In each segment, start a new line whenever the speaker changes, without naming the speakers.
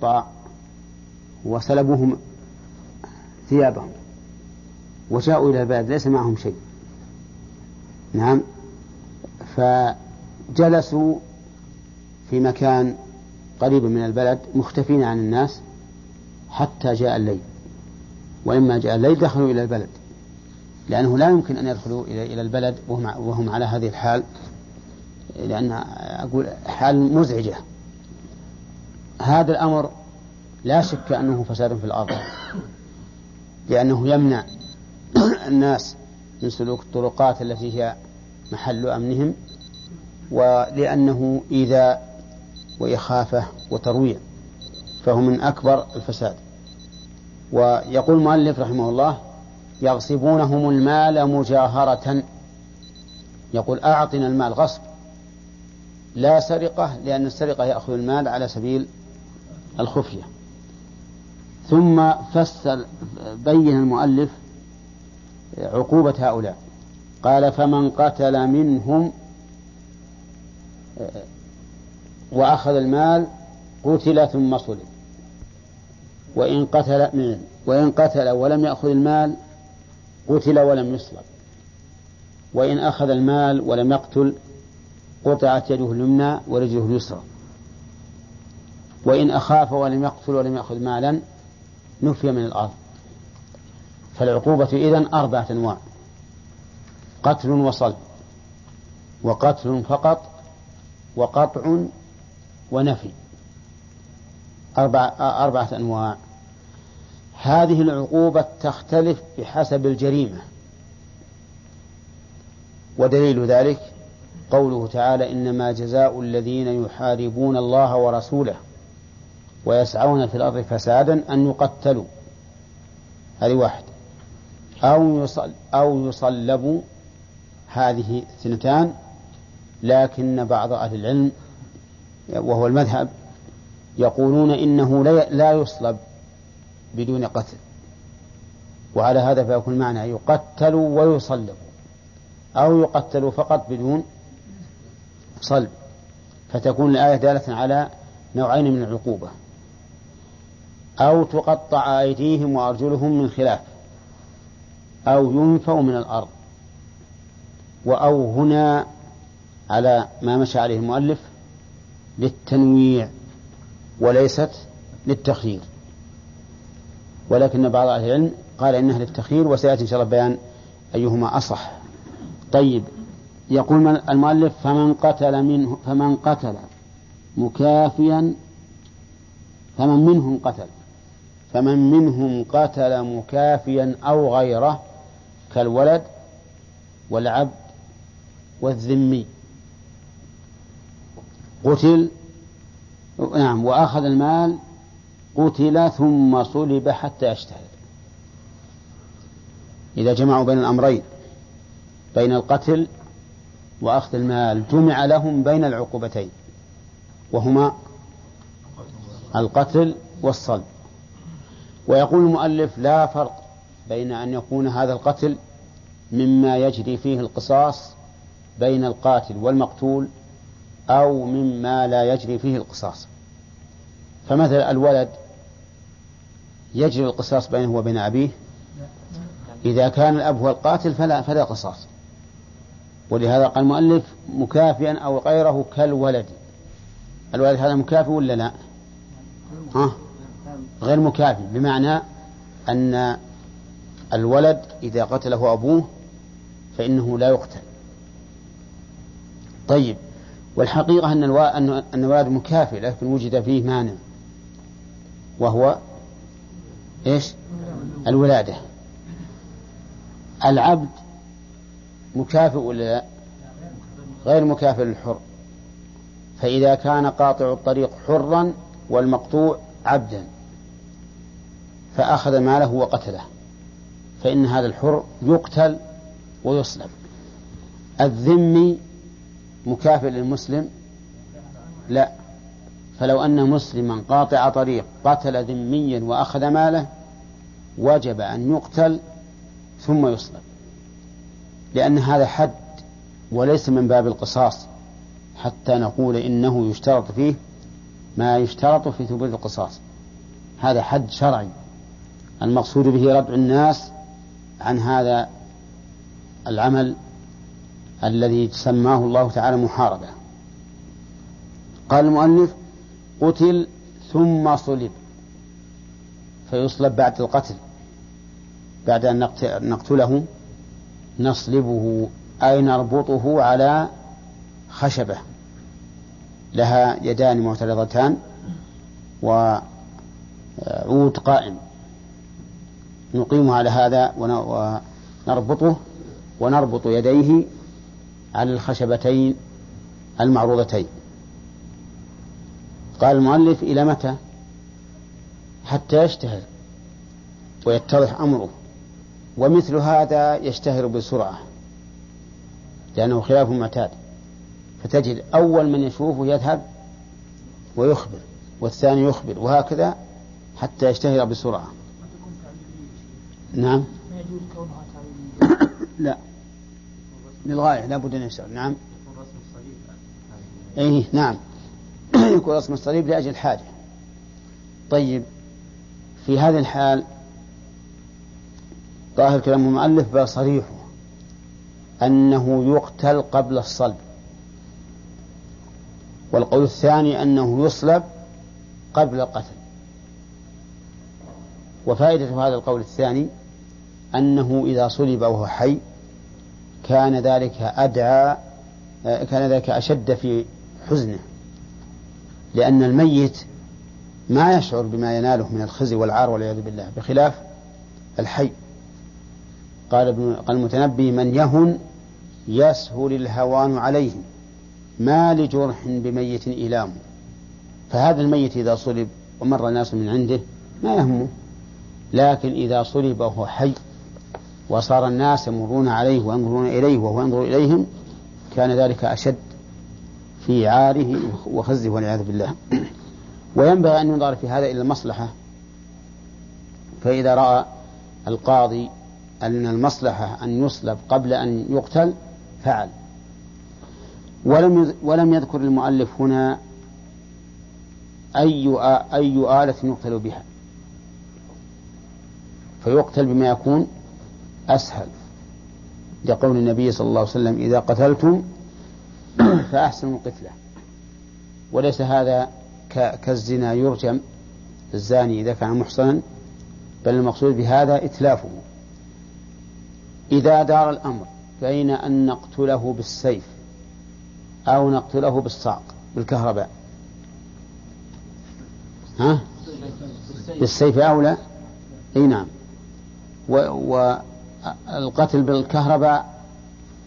طاع وسلبوهم ثيابهم وجاءوا إلى البلد ليس معهم شيء. نعم. فجلسوا في مكان قريب من البلد مختفين عن الناس حتى جاء الليل. ولما جاء الليل دخلوا إلى البلد لأنه لا يمكن أن يدخلوا إلى البلد وهم, وهم على هذه الحال لأن أقول حال مزعجة. هذا الأمر لا شك أنه فساد في الأرض لأنه يمنع الناس من سلوك الطرقات التي هي محل أمنهم ولأنه إيذاء وإخافة وترويع فهو من أكبر الفساد. ويقول المؤلف رحمه الله يغصبونهم المال مجاهرة. يقول أعطنا المال. غصب. لا سرقة لأن السرقة يأخذ المال على سبيل الخفية. ثم فسر بين المؤلف عقوبة هؤلاء. قال فمن قتل منهم وأخذ المال قتل ثم صلب. وإن قتل وإن قتل ولم يأخذ المال قتل ولم يصلب. وإن أخذ المال ولم يقتل قطعت يده اليمنى ورجله اليسرى. وإن أخاف ولم يقتل ولم يأخذ مالا نفي من الأرض. فالعقوبة إذن أربعة أنواع قتل وصلب وقتل فقط وقطع ونفي. أربع أربعة أنواع هذه العقوبة تختلف بحسب الجريمة. ودليل ذلك قوله تعالى إنما جزاء الذين يحاربون الله ورسوله. ويسعون في الأرض فسادا أن يقتلوا. هذه واحد أو يصل أو يصلبوا هذه اثنتان لكن بعض أهل العلم وهو المذهب يقولون إنه لا يصلب بدون قتل. وعلى هذا فيكون معنى يقتل ويصلب أو يقتل فقط بدون صلب. فتكون الآية دالة على نوعين من العقوبة. أو تقطع أيديهم وأرجلهم من خلاف أو ينفوا من الأرض وأو هنا على ما مشى عليه المؤلف للتنويع وليست للتخيير. ولكن بعض أهل العلم قال إنها للتخيير وسيأتي إن شاء الله بيان أيهما أصح. طيب يقول المؤلف فمن قتل منه فمن قتل مكافيا فمن منهم قتل. فمن منهم قتل مكافيا أو غيره كالولد والعبد والذمي. قتل نعم وأخذ المال قتل ثم صلب حتى يجتهد إذا جمعوا بين الأمرين بين القتل وأخذ المال جمع لهم بين العقوبتين وهما القتل والصلب. ويقول المؤلف لا فرق بين أن يكون هذا القتل مما يجري فيه القصاص بين القاتل والمقتول أو مما لا يجري فيه القصاص فمثلا الولد يجري القصاص بينه وبين أبيه إذا كان الأب هو القاتل فلا فلا قصاص ولهذا قال المؤلف مكافئا أو غيره كالولد الولد هذا مكافئ ولا لا؟ ها؟ غير مكافئ بمعنى أن الولد إذا قتله أبوه فإنه لا يقتل طيب والحقيقة أن أن الولد مكافئ لكن وجد فيه مانع وهو إيش؟ الولادة العبد مكافئ ولا لا؟ غير مكافئ للحر فإذا كان قاطع الطريق حرا والمقطوع عبدا فأخذ ماله وقتله فإن هذا الحر يقتل ويصلب. الذمي مكافئ للمسلم؟ لا. فلو أن مسلما قاطع طريق قتل ذميا وأخذ ماله وجب أن يقتل ثم يصلب. لأن هذا حد وليس من باب القصاص حتى نقول إنه يشترط فيه ما يشترط في ثبوت القصاص. هذا حد شرعي. المقصود به ردع الناس عن هذا العمل الذي سماه الله تعالى محاربة. قال المؤلف قتل ثم صلب فيصلب بعد القتل بعد أن نقتله نصلبه أي نربطه على خشبة. لها يدان معترضتان وعود قائم. نقيم على هذا ونربطه ونربط يديه على الخشبتين المعروضتين. قال المؤلف إلى متى؟ حتى يشتهر ويتضح أمره. ومثل هذا يشتهر بسرعة لأنه خلاف المعتاد فتجد أول من يشوفه يذهب ويخبر والثاني يخبر وهكذا حتى يشتهر بسرعة. نعم. لا. للغاية لا بد أن يشتغل. نعم. أي نعم. يكون رسم الصليب لأجل الحاجة طيب. في هذه الحال ظاهر كلام المؤلف بل صريحه أنه يقتل قبل الصلب. والقول الثاني أنه يصلب قبل القتل. وفائدة هذا القول الثاني أنه إذا صلب وهو حي كان ذلك أدعى كان ذلك أشد في حزنه. لأن الميت ما يشعر بما يناله من الخزي والعار والعياذ بالله بخلاف الحي. قال ابن المتنبي من يهن يسهل الهوان عليه ما لجرح بميت إيلام. فهذا الميت إذا صلب ومر الناس من عنده ما يهمه لكن إذا صلب وهو حي وصار الناس يمرون عليه وينظرون إليه وهو ينظر إليهم كان ذلك أشد في عاره وخزه والعياذ بالله. وينبغي أن ينظر في هذا إلى المصلحة. فإذا رأى القاضي أن المصلحة أن يصلب قبل أن يقتل فعل. ولم ولم يذكر المؤلف هنا أي أي آلة يقتل بها. فيقتل بما يكون أسهل لقول النبي صلى الله عليه وسلم إذا قتلتم فأحسنوا القتلة وليس هذا كالزنا يرجم الزاني إذا كان محصنا بل المقصود بهذا إتلافه. إذا دار الأمر بين أن نقتله بالسيف أو نقتله بالصعق بالكهرباء. ها؟ بالسيف أولى أي نعم. والقتل بالكهرباء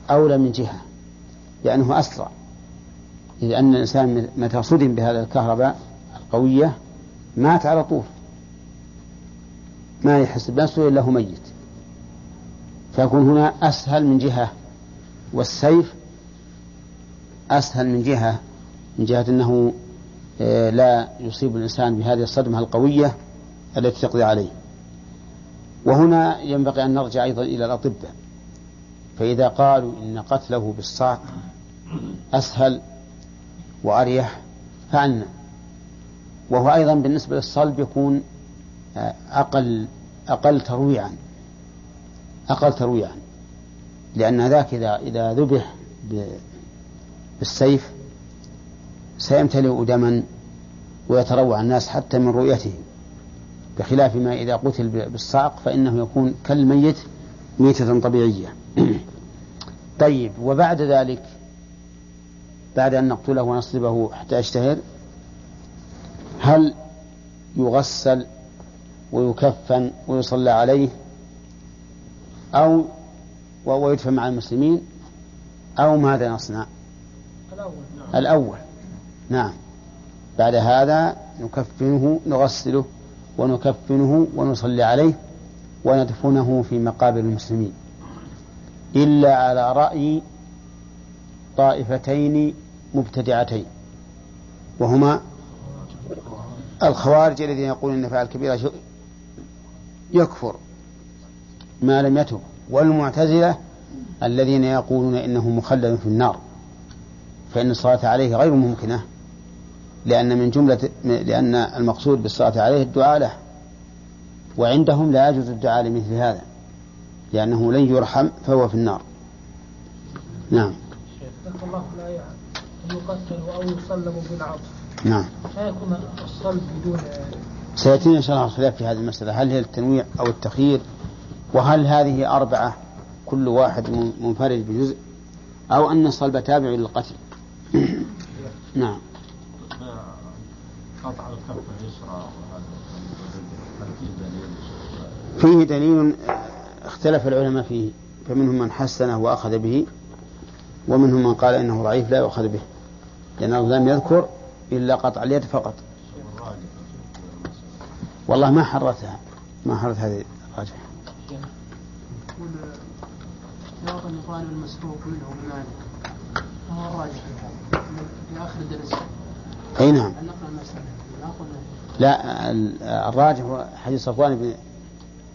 أولى من جهة لأنه أسرع. إذ أن الإنسان متى صدم بهذا الكهرباء القوية مات على طول. ما يحس بنفسه إلا هو ميت. فيكون هنا أسهل من جهة والسيف أسهل من جهة من جهة أنه آه، لا يصيب الإنسان بهذه الصدمة القوية التي تقضي عليه. وهنا ينبغي أن نرجع أيضا إلى الأطباء. فإذا قالوا إن قتله بالصعق أسهل وأريح فعلنا وهو أيضا بالنسبة للصلب يكون آه، أقل أقل ترويعا. أقل ترويعا. لأن ذاك إذا إذا ذبح بالسيف سيمتلئ دما ويتروع الناس حتى من رؤيته. بخلاف ما إذا قتل بالصعق فإنه يكون كالميت ميتة طبيعية. طيب وبعد ذلك بعد أن نقتله ونصلبه حتى يشتهر هل يغسل ويكفن ويصلى عليه؟ أو ويدفن مع المسلمين؟ أو ماذا نصنع؟ الأول نعم. الأول. نعم. بعد هذا نكفنه نغسله. ونكفنه ونصلي عليه وندفنه في مقابر المسلمين. إلا على رأي طائفتين مبتدعتين وهما الخوارج الذين يقولون إن فعل كبيره يكفر ما لم يتب والمعتزلة الذين يقولون إنه مخلد في النار فإن الصلاة عليه غير ممكنة. لأن من جملة لأن المقصود بالصلاة عليه الدعاء له. وعندهم لا يجوز الدعاء لمثل هذا لأنه لن يرحم فهو في النار. نعم.
شيخ الله أن يقتل أو يصلب بالعطف.
نعم.
فيكون الصلب بدون
سيأتينا إن شاء الله الخلاف في هذه المسألة. هل هي التنويع أو التخيير؟ وهل هذه أربعة كل واحد منفرد بجزء؟ أو أن الصلب تابع للقتل؟ نعم. فيه دليل اختلف العلماء فيه فمنهم من حسنه وأخذ به ومنهم من قال إنه ضعيف لا يؤخذ به لأنه لم يذكر إلا قطع اليد فقط. والله ما حرتها ما حرت هذه الراجحة.
احتياط يقال المسروق منه بمالك هو الراجح في آخر الدرس
أي نعم لا الراجح حديث صفوان بن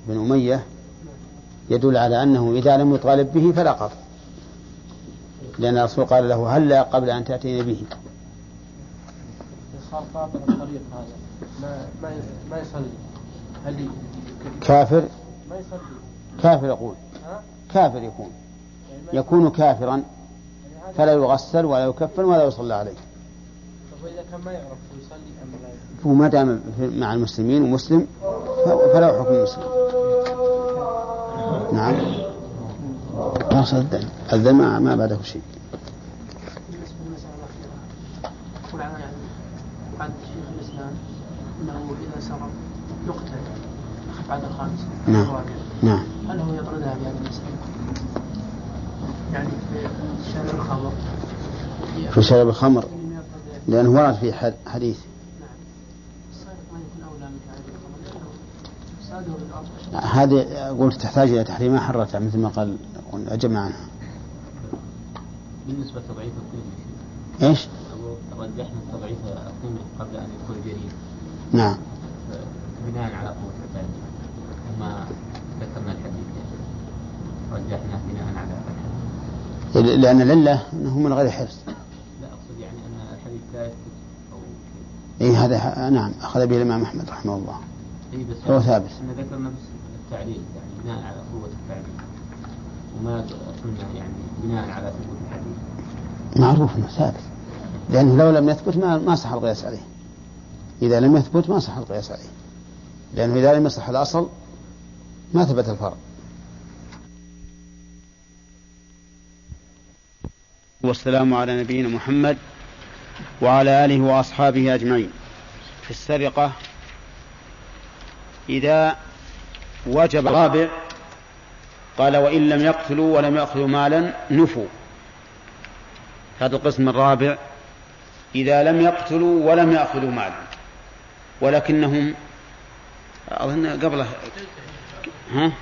بن أمية يدل على أنه إذا لم يطالب به فلا قطع. لأن الرسول قال له هلا قبل أن تأتيني به؟
صار قاطع الطريق هذا. ما ما ما يصلي. هل
كافر؟
ما يصلي.
كافر يقول. كافر يكون. يعني يكون كافرا يعني فلا يغسل ولا يكفن ولا يصلى عليه.
وإذا كان ما يعرف يصلي أم لا يصلي.
هو ما دام مع المسلمين ومسلم فله حكم المسلم نعم. ما صدق. الذم ما, ما بعده شيء.
بالنسبة للمسألة الأخيرة يعني قال شيخ الإسلام أنه إذا سرق يقتل بعد
نعم. نعم.
هل هو يطردها بهذه المسألة؟ يعني في شرب الخمر.
في شرب الخمر. لأنه ورد في حديث. هذه قلت تحتاج إلى تحريمها حرتها مثل ما قال أجمع عنها.
بالنسبة لتضعيف الطين
إيش؟
رجحنا تضعيف الطين قبل أن يدخل الجريمة
نعم.
بناء على قوة الثاني وما ذكرنا الحديث. رجحناه بناء على الحديث.
لأن العلة أنه من غير حرص
لا أقصد يعني أن الحديث لا يثبت أو
إيه هذا نعم أخذ به الإمام أحمد رحمه الله.
إيه بس
هو ثابت.
إحنا ذكرنا بس التعليل يعني بناء على قوة التعليل وما قلنا يعني بناء على ثبوت الحديث.
معروف إنه ثابت. لأنه لو لم يثبت ما ما صح القياس عليه. إذا لم يثبت ما صح القياس عليه. لأنه إذا لم يصح الأصل ما ثبت الفرع والسلام على نبينا محمد وعلى آله وأصحابه أجمعين. في السرقة إذا وجب الرابع قال وإن لم يقتلوا ولم يأخذوا مالا نفوا. هذا القسم الرابع. إذا لم يقتلوا ولم يأخذوا مالا. ولكنهم أظن قبله ها؟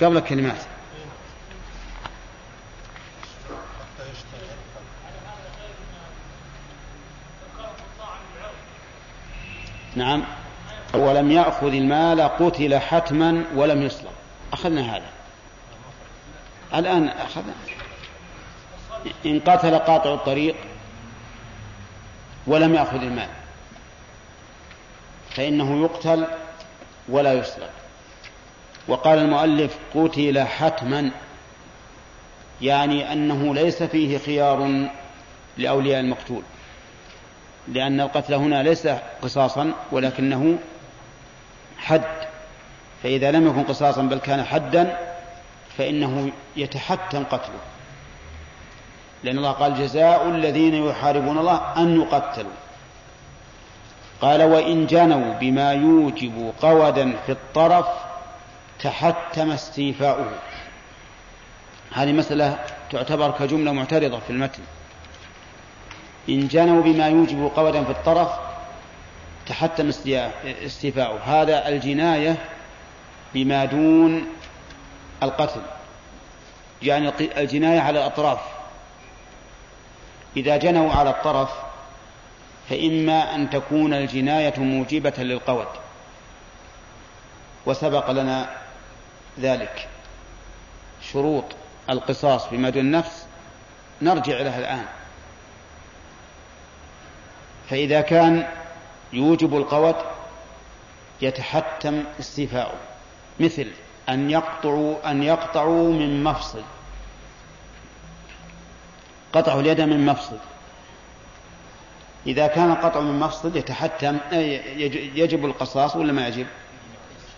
قبل الكلمات. نعم. ولم يأخذ المال قتل حتما ولم يصلب أخذنا هذا. الآن أخذنا. إن قتل قاطع الطريق ولم يأخذ المال فإنه يقتل ولا يصلب وقال المؤلف قتل حتما يعني أنه ليس فيه خيار لأولياء المقتول. لأن القتل هنا ليس قصاصا ولكنه حد. فإذا لم يكن قصاصا بل كان حدا فإنه يتحتم قتله. لأن الله قال جزاء الذين يحاربون الله أن يقتلوا قال وإن جنوا بما يوجب قودا في الطرف تحتم استيفاؤه هذه مسألة تعتبر كجملة معترضة في المتن. إن جنوا بما يوجب قودا في الطرف تحتم استيفاؤه. هذا الجناية بما دون القتل. يعني الجناية على الأطراف. إذا جنوا على الطرف فإما أن تكون الجناية موجبة للقود. وسبق لنا ذلك. شروط القصاص بما دون النفس نرجع لها الآن. فإذا كان يوجب القوت يتحتم استيفاؤه مثل أن يقطعوا أن يقطعوا من مفصل. قطعوا اليد من مفصل. إذا كان القطع من مفصل يتحتم يجب القصاص ولا ما يجب؟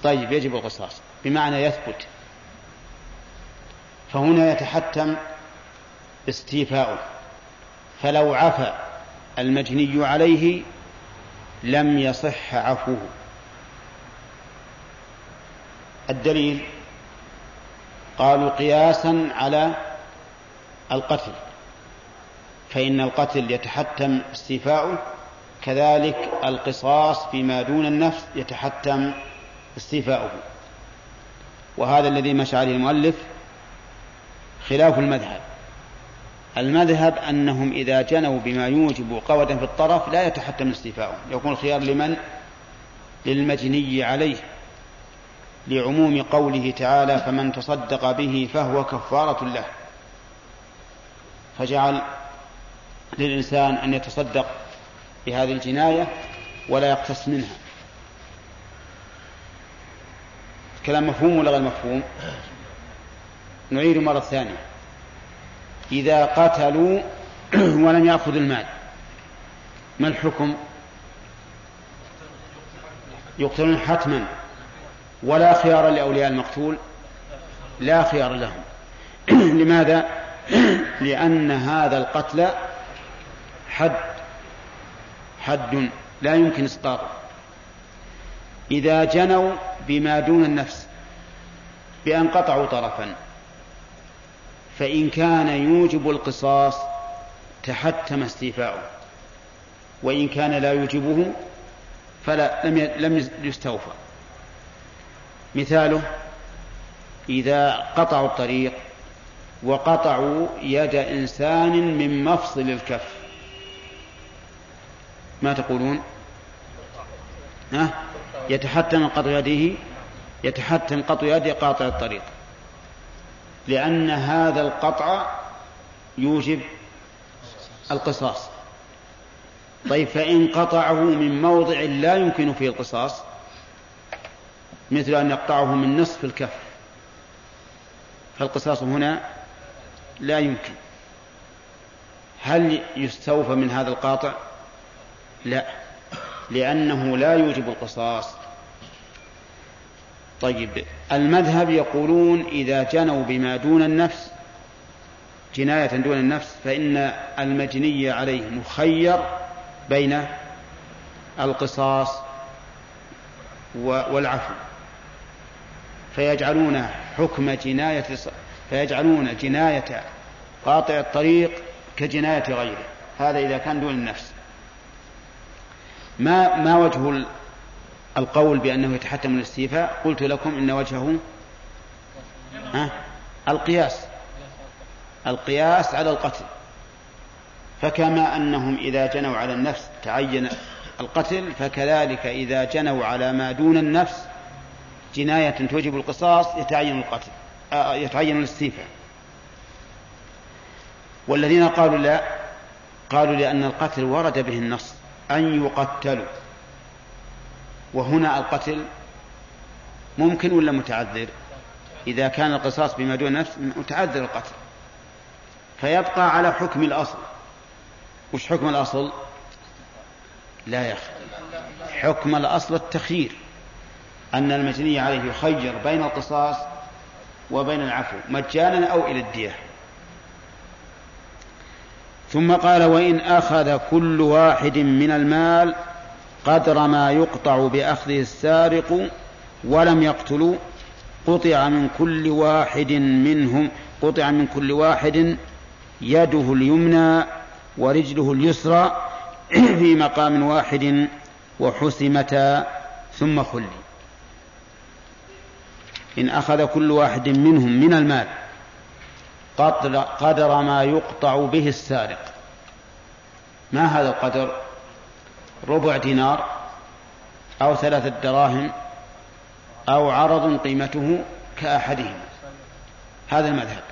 طيب يجب القصاص. بمعنى يثبت. فهنا يتحتم استيفاؤه فلو عفى المجني عليه لم يصح عفوه. الدليل قالوا قياسا على القتل فإن القتل يتحتم استيفاؤه كذلك القصاص فيما دون النفس يتحتم استيفاؤه. وهذا الذي مشى عليه المؤلف خلاف المذهب. المذهب أنهم إذا جنوا بما يوجب قوة في الطرف لا يتحتم استيفاؤه يكون الخيار لمن؟ للمجني عليه. لعموم قوله تعالى فمن تصدق به فهو كفارة له. فجعل للإنسان أن يتصدق بهذه الجناية ولا يقتص منها. كلام مفهوم ولا غير مفهوم؟ نعيد مرة ثانية. إذا قتلوا ولم يأخذوا المال. ما الحكم؟ يقتلون حتما. ولا خيار لأولياء المقتول. لا خيار لهم. لماذا؟ لأن هذا القتل حد حد لا يمكن إسقاطه. إذا جنوا بما دون النفس بأن قطعوا طرفا فإن كان يوجب القصاص تحتم استيفاؤه وإن كان لا يوجبه فلا لم لم يستوفى. مثاله إذا قطعوا الطريق وقطعوا يد إنسان من مفصل الكف ما تقولون؟ ها؟ يتحتم قطع يده يتحتم قطع يد قاطع الطريق. لأن هذا القطع يوجب القصاص. طيب فإن قطعه من موضع لا يمكن فيه القصاص مثل أن يقطعه من نصف الكف فالقصاص هنا لا يمكن. هل يستوفى من هذا القاطع؟ لا لأنه لا يوجب القصاص. طيب المذهب يقولون إذا جنوا بما دون النفس جناية دون النفس فإن المجني عليه مخير بين القصاص والعفو. فيجعلون حكم جناية فيجعلون جناية قاطع الطريق كجناية غيره. هذا إذا كان دون النفس. ما ما وجه القول بأنه يتحتم الاستيفاء قلت لكم إن وجهه ها؟ القياس. القياس على القتل. فكما أنهم إذا جنوا على النفس تعين القتل فكذلك إذا جنوا على ما دون النفس جناية توجب القصاص يتعين القتل آه، يتعين الاستيفاء. والذين قالوا لا قالوا لأن القتل ورد به النص أن يقتلوا. وهنا القتل ممكن ولا متعذر؟ إذا كان القصاص بما دون نفس متعذر القتل. فيبقى على حكم الأصل. وش حكم الأصل؟ لا أخي. حكم الأصل التخيير. أن المجني عليه يخير بين القصاص وبين العفو مجانا أو إلى الدية. ثم قال وإن أخذ كل واحد من المال قدر ما يقطع بأخذه السارق ولم يقتلوا قطع من كل واحد منهم قطع من كل واحد يده اليمنى ورجله اليسرى في مقام واحد وحسمتا ثم خلي إن أخذ كل واحد منهم من المال قدر, ما يقطع به السارق. ما هذا القدر؟ ربع دينار أو ثلاثة دراهم أو عرض قيمته كأحدهما هذا المذهب.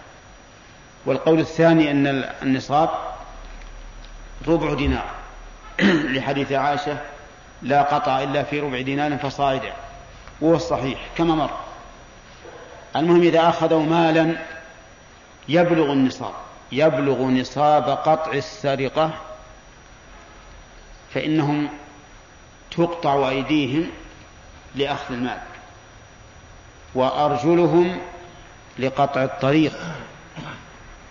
والقول الثاني أن النصاب ربع دينار. لحديث عائشة لا قطع إلا في ربع دينار فصاعدا. وهو الصحيح كما مر. المهم إذا أخذوا مالا يبلغ النصاب. يبلغ نصاب قطع السرقة فإنهم تقطع أيديهم لأخذ المال وأرجلهم لقطع الطريق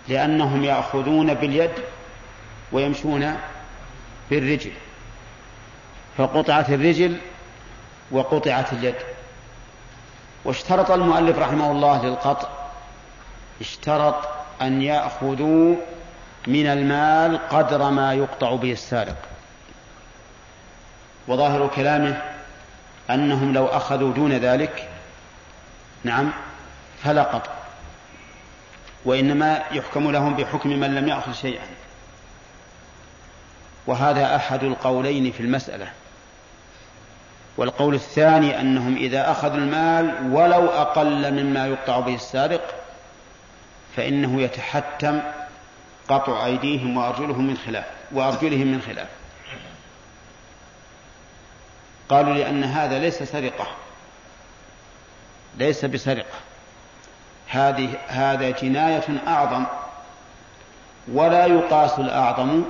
لأنهم يأخذون باليد ويمشون بالرجل فقطعت الرجل وقطعت اليد. واشترط المؤلف رحمه الله للقطع اشترط أن يأخذوا من المال قدر ما يقطع به السارق. وظاهر كلامه أنهم لو أخذوا دون ذلك نعم فلا قطع وإنما يحكم لهم بحكم من لم يأخذ شيئا. وهذا أحد القولين في المسألة. والقول الثاني أنهم إذا أخذوا المال ولو أقل مما يقطع به السارق فإنه يتحتم قطع أيديهم وأرجلهم من خلاف وأرجلهم من خلاف. قالوا لأن هذا ليس سرقة. ليس بسرقة. هذه هذا جناية أعظم. ولا يقاس الأعظم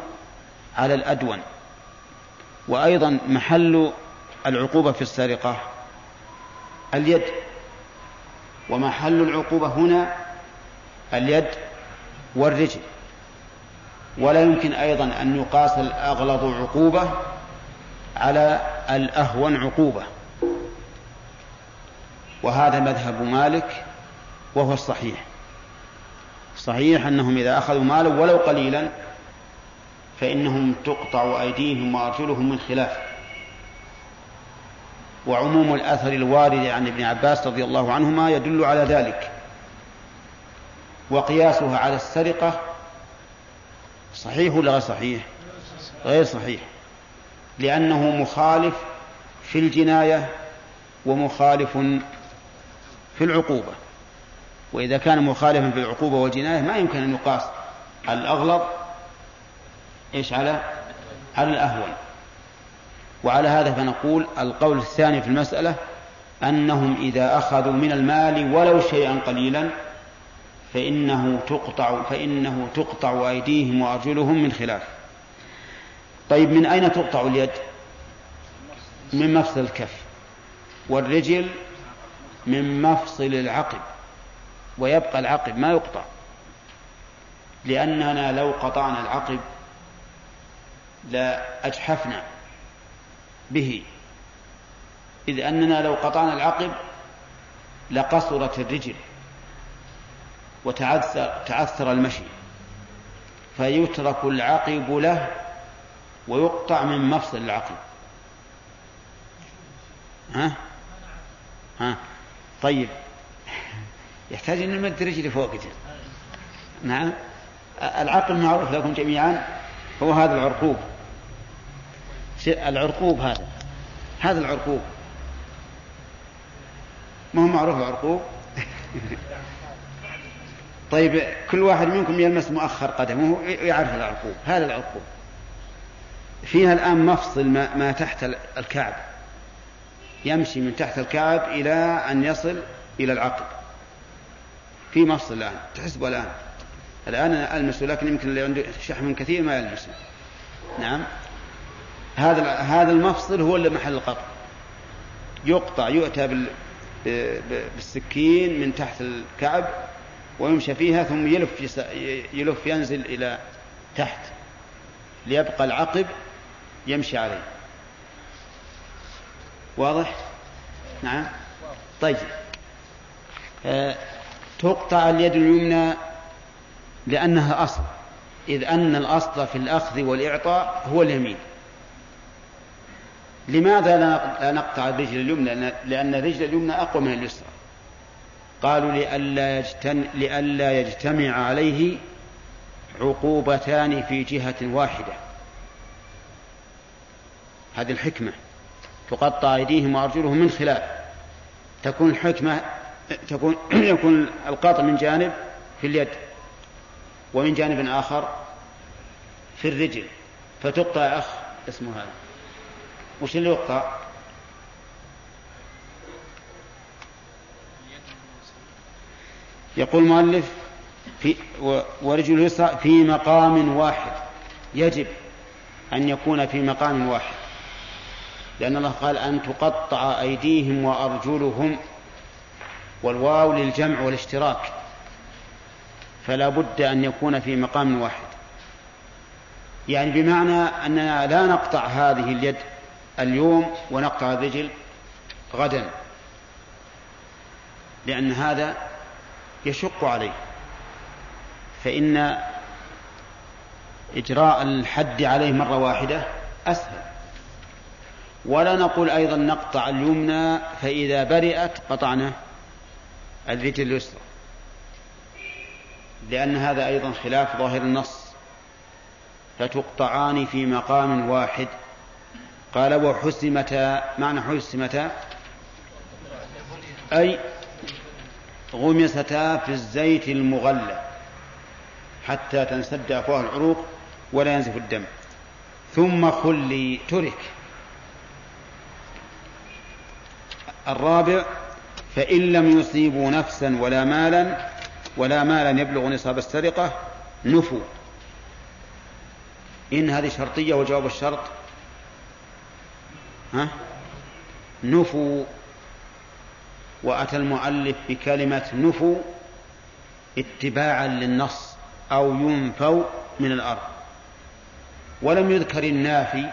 على الأدون. وأيضا محل العقوبة في السرقة اليد. ومحل العقوبة هنا اليد والرجل. ولا يمكن أيضا أن يقاس الأغلظ عقوبة على الأهون عقوبة. وهذا مذهب مالك وهو الصحيح. صحيح أنهم إذا أخذوا مالا ولو قليلا فإنهم تقطع أيديهم وأرجلهم من خلاف. وعموم الأثر الوارد عن ابن عباس رضي الله عنهما يدل على ذلك. وقياسها على السرقة صحيح ولا غير صحيح؟ غير صحيح. لأنه مخالف في الجناية ومخالف في العقوبة. وإذا كان مخالفا في العقوبة والجناية ما يمكن أن يقاس الأغلظ إيش على؟ على الأهون. وعلى هذا فنقول القول الثاني في المسألة أنهم إذا أخذوا من المال ولو شيئا قليلا فإنه تقطع فإنه تقطع أيديهم وأرجلهم من خلاف. طيب من أين تقطع اليد؟ من مفصل الكف والرجل من مفصل العقب ويبقى العقب ما يقطع لأننا لو قطعنا العقب لأجحفنا به. إذ أننا لو قطعنا العقب لقصرت الرجل وتعثر تعثر المشي فيترك العقب له ويقطع من مفصل العقل. ها؟ ها؟ طيب. يحتاج ان نمد رجلي فوق جل. نعم. العقل معروف لكم جميعا. هو هذا العرقوب. العرقوب هذا. هذا العرقوب. ما هو معروف العرقوب؟ طيب كل واحد منكم يلمس مؤخر قدمه يعرف العرقوب. هذا العرقوب. فيها الآن مفصل ما, ما تحت الكعب. يمشي من تحت الكعب إلى أن يصل إلى العقب. في مفصل الآن تحسبه الآن. الآن ألمسه لكن يمكن اللي عنده شحم كثير ما يلمسه نعم. هذا هذا المفصل هو اللي محل القطع. يقطع يؤتى بال بالسكين من تحت الكعب ويمشى فيها ثم يلف يلف ينزل إلى تحت. ليبقى العقب يمشي عليه. واضح؟ نعم. طيب. آه تقطع اليد اليمنى لأنها أصل إذ أن الأصل في الأخذ والإعطاء هو اليمين. لماذا لا نقطع الرجل اليمنى؟ لأن الرجل اليمنى أقوى من اليسرى. قالوا لئلا يجتمع, لئلا يجتمع عليه عقوبتان في جهة واحدة. هذه الحكمة. تقطع أيديهم وأرجلهم من خلاف. تكون الحكمة تكون يكون القطع من جانب في اليد ومن جانب آخر في الرجل. فتقطع أخ اسمه هذا. وش اللي يقطع؟ يقول المؤلف في ورجل اليسرى في مقام واحد. يجب أن يكون في مقام واحد. لأن الله قال أن تقطع أيديهم وأرجلهم والواو للجمع والاشتراك. فلا بد أن يكون في مقام واحد. يعني بمعنى أننا لا نقطع هذه اليد اليوم ونقطع الرجل غدا. لأن هذا يشق عليه. فإن إجراء الحد عليه مرة واحدة أسهل. ولا نقول أيضا نقطع اليمنى فإذا برئت قطعنا الرجل اليسرى. لأن هذا أيضا خلاف ظاهر النص. فتقطعان في مقام واحد. قال وحسمتا معنى حسمتا أي غمستا في الزيت المغلى. حتى تنسد أفواه العروق ولا ينزف الدم. ثم خلي ترك. الرابع فإن لم يصيبوا نفسا ولا مالا ولا مالا يبلغ نصاب السرقة نفوا. إن هذه شرطية وجواب الشرط؟ ها؟ نفوا. وأتى المؤلف بكلمة نفوا اتباعا للنص أو ينفوا من الأرض. ولم يذكر النافي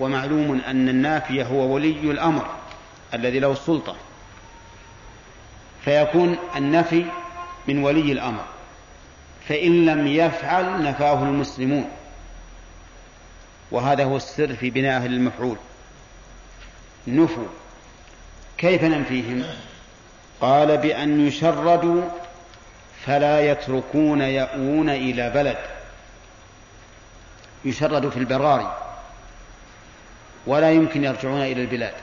ومعلوم أن النافي هو ولي الأمر. الذي له السلطة فيكون النفي من ولي الأمر فإن لم يفعل نفاه المسلمون. وهذا هو السر في بناء أهل المفعول. نفوا كيف ننفيهم؟ قال بأن يشردوا فلا يتركون يأوون إلى بلد. يشردوا في البراري ولا يمكن يرجعون إلى البلاد.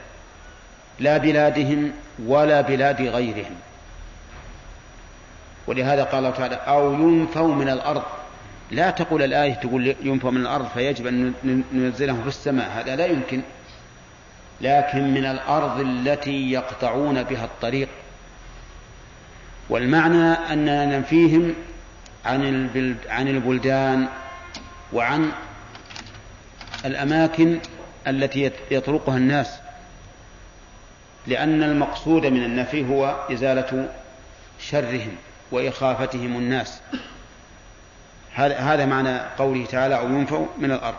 لا بلادهم ولا بلاد غيرهم. ولهذا قال الله تعالى أو ينفوا من الأرض. لا تقول الآية تقول ينفوا من الأرض فيجب أن ننزلهم في السماء. هذا لا يمكن. لكن من الأرض التي يقطعون بها الطريق. والمعنى أننا ننفيهم عن عن البلدان وعن الأماكن التي يطرقها الناس. لأن المقصود من النفي هو إزالة شرهم وإخافتهم الناس. هذا معنى قوله تعالى أو ينفوا من الأرض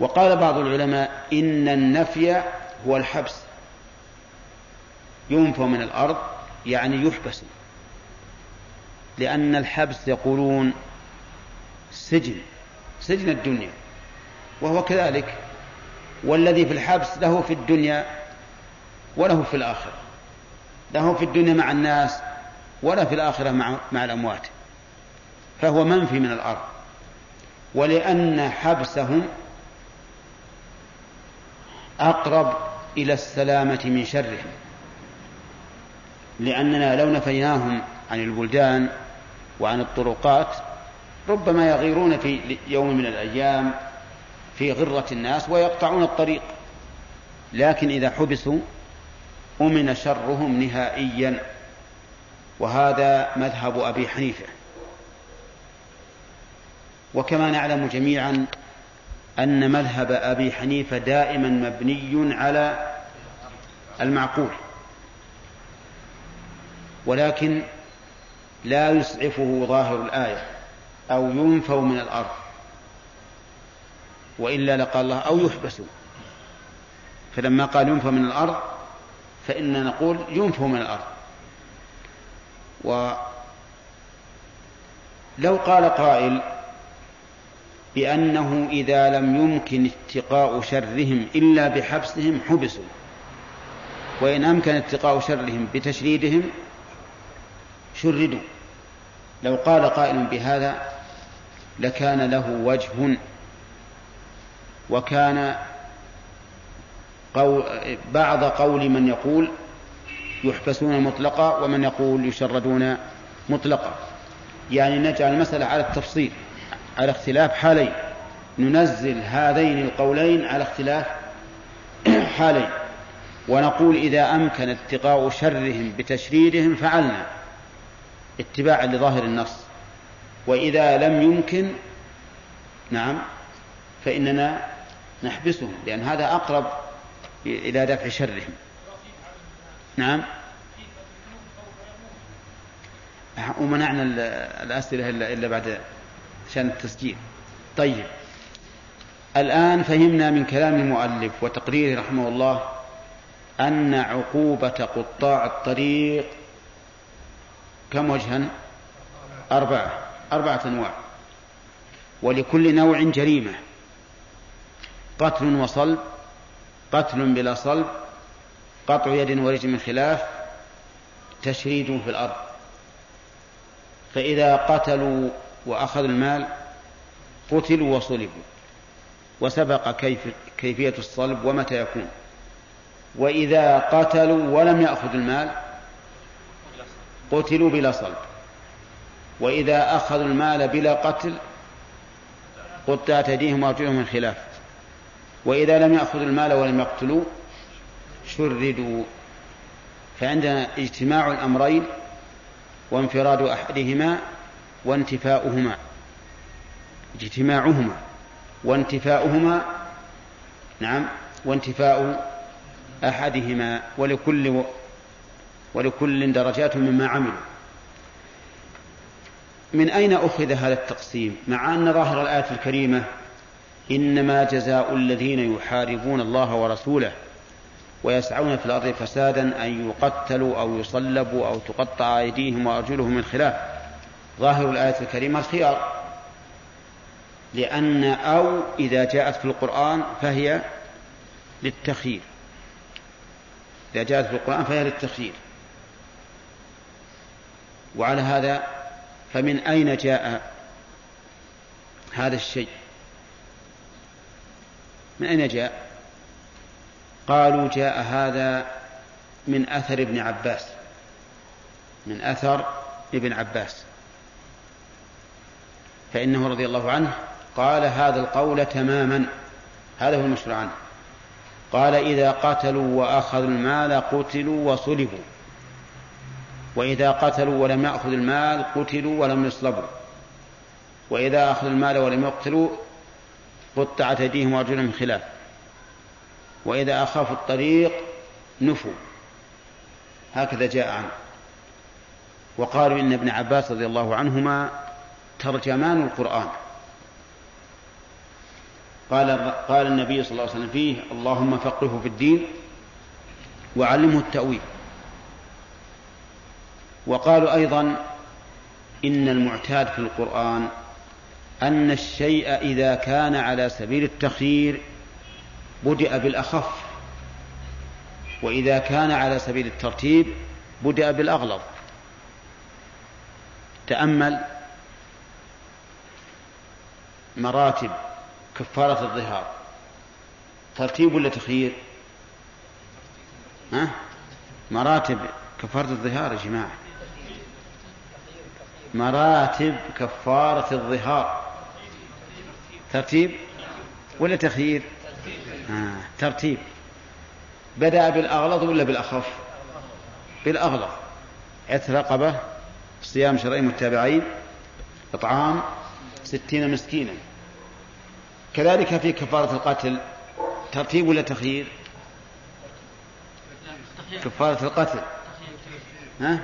وقال بعض العلماء إن النفي هو الحبس. ينفوا من الأرض يعني يحبس لأن الحبس يقولون سجن سجن الدنيا وهو كذلك. والذي في الحبس له في الدنيا وله في الآخرة. له في الدنيا مع الناس ولا في الآخرة مع, مع الأموات. فهو منفي من الأرض. ولأن حبسهم أقرب إلى السلامة من شرهم. لأننا لو نفيناهم عن البلدان وعن الطرقات ربما يغيرون في يوم من الأيام في غرة الناس ويقطعون الطريق. لكن إذا حبسوا أمن شرهم نهائيا. وهذا مذهب أبي حنيفة. وكما نعلم جميعا أن مذهب أبي حنيفة دائما مبني على المعقول. ولكن لا يسعفه ظاهر الآية أو ينفوا من الأرض. وإلا لقال الله أو يحبسوا. فلما قال ينفوا من الأرض فإننا نقول ينفوا من الأرض. ولو قال قائل بأنه إذا لم يمكن اتقاء شرهم إلا بحبسهم حبسوا وإن أمكن اتقاء شرهم بتشريدهم شردوا. لو قال قائل بهذا لكان له وجه وكان بعض قول من يقول يحبسون مطلقا ومن يقول يشردون مطلقا. يعني نجعل المسألة على التفصيل على اختلاف حالين. ننزل هذين القولين على اختلاف حالين. ونقول إذا أمكن اتقاء شرهم بتشريدهم فعلنا. اتباعا لظاهر النص. وإذا لم يمكن نعم فإننا نحبسهم. لأن هذا أقرب إلى دفع شرهم. نعم. ومنعنا الأسئلة إلا بعد عشان التسجيل. طيب. الآن فهمنا من كلام المؤلف وتقريره رحمه الله أن عقوبة قطاع الطريق كم وجها؟ أربعة. أربعة أنواع. ولكل نوع جريمة. قتل وصلب قتل بلا صلب قطع يد ورجل من خلاف تشريد في الأرض. فإذا قتلوا وأخذوا المال قتلوا وصلبوا. وسبق كيف كيفية الصلب ومتى يكون. وإذا قتلوا ولم يأخذوا المال قتلوا بلا صلب. وإذا أخذوا المال بلا قتل قطعت أيديهم وأرجلهم من خلاف. وإذا لم يأخذوا المال ولم يقتلوا شردوا. فعندنا اجتماع الأمرين وانفراد أحدهما وانتفاؤهما. اجتماعهما. وانتفاؤهما نعم وانتفاء أحدهما ولكل ولكل درجات مما عملوا. من أين أخذ هذا التقسيم؟ مع أن ظاهر الآية الكريمة إنما جزاء الذين يحاربون الله ورسوله ويسعون في الأرض فسادا أن يقتلوا أو يصلبوا أو تقطع أيديهم وأرجلهم من خلاف. ظاهر الآية الكريمة الخيار. لأن أو إذا جاءت في القرآن فهي للتخيير. إذا جاءت في القرآن فهي للتخيير. وعلى هذا فمن أين جاء هذا الشيء؟ من أين جاء؟ قالوا جاء هذا من أثر ابن عباس. من أثر ابن عباس. فإنه رضي الله عنه قال هذا القول تماما. هذا هو المشروع عنه. قال إذا قتلوا وأخذوا المال قتلوا وصلبوا. وإذا قتلوا ولم يأخذوا المال قتلوا ولم يصلبوا. وإذا أخذوا المال ولم يقتلوا قطعت أيديهم وأرجلهم من خلاف. وإذا أخافوا الطريق نفوا. هكذا جاء عنه. وقالوا إن ابن عباس رضي الله عنهما ترجمان القرآن. قال قال النبي صلى الله عليه وسلم فيه اللهم فقهه في الدين وعلمه التأويل. وقالوا أيضا إن المعتاد في القرآن أن الشيء إذا كان على سبيل التخيير بدأ بالأخف وإذا كان على سبيل الترتيب بدأ بالأغلظ. تأمل مراتب كفارة الظهار. ترتيب ولا تخيير؟ ها؟ مراتب كفارة الظهار يا جماعة. مراتب كفارة الظهار. ترتيب ولا تخيير؟ آه. ترتيب. بدأ بالأغلظ ولا بالأخف؟ بالأغلظ. عتق رقبة صيام شرعين متابعين إطعام ستين مسكينا. كذلك في كفارة القتل. ترتيب ولا تخيير؟ كفارة القتل. ها؟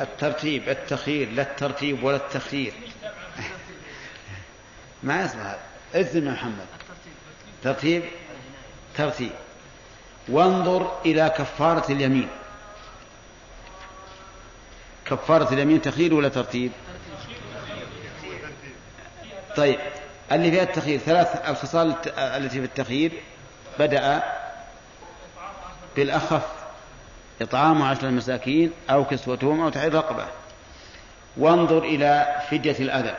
الترتيب التخيير لا الترتيب ولا التخيير. ما يصلح اذن يا محمد. ترتيب؟ ترتيب. وانظر إلى كفارة اليمين. كفارة اليمين تخيير ولا ترتيب؟ طيب اللي فيها التخيير ثلاث الخصال التي في التخيير بدأ بالأخف. إطعام عشرة مساكين أو كسوتهم أو تحرير رقبة. وانظر إلى فدية الأذى.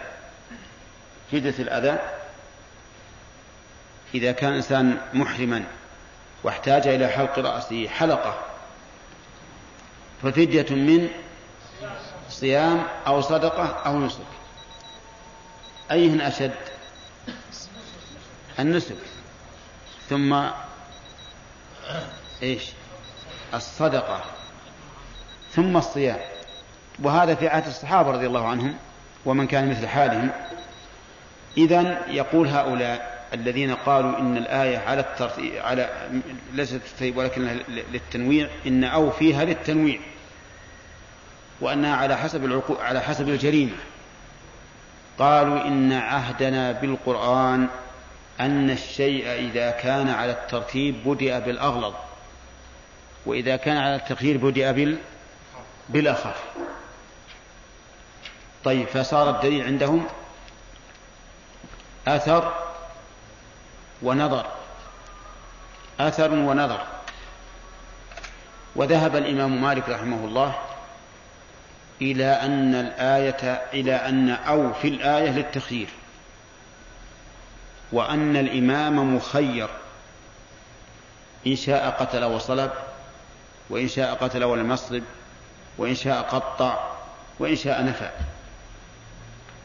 فدية الأذى. إذا كان إنسان محرما واحتاج إلى حلق رأسه حلقة ففدية من صيام أو صدقة أو نسك. أيهن أشد؟ النسك. ثم إيش؟ الصدقة ثم الصيام. وهذا في عهد الصحابة رضي الله عنهم ومن كان مثل حالهم. إذا يقول هؤلاء الذين قالوا إن الآية على الترتيب على ليست الترتيب ولكنها للتنويع إن أو فيها للتنويع. وأنها على حسب العقو... على حسب الجريمة. قالوا إن عهدنا بالقرآن أن الشيء إذا كان على الترتيب بدأ بالأغلظ. وإذا كان على التخيير بدأ بال... بالأخف طيب فصار الدليل عندهم أثر ونظر. أثر ونظر. وذهب الإمام مالك رحمه الله إلى أن الآية إلى أن أو في الآية للتخيير. وأن الإمام مخير. إن شاء قتل وصلب. وإن شاء قتل ولم يصلب وإن شاء قطع وإن شاء نفع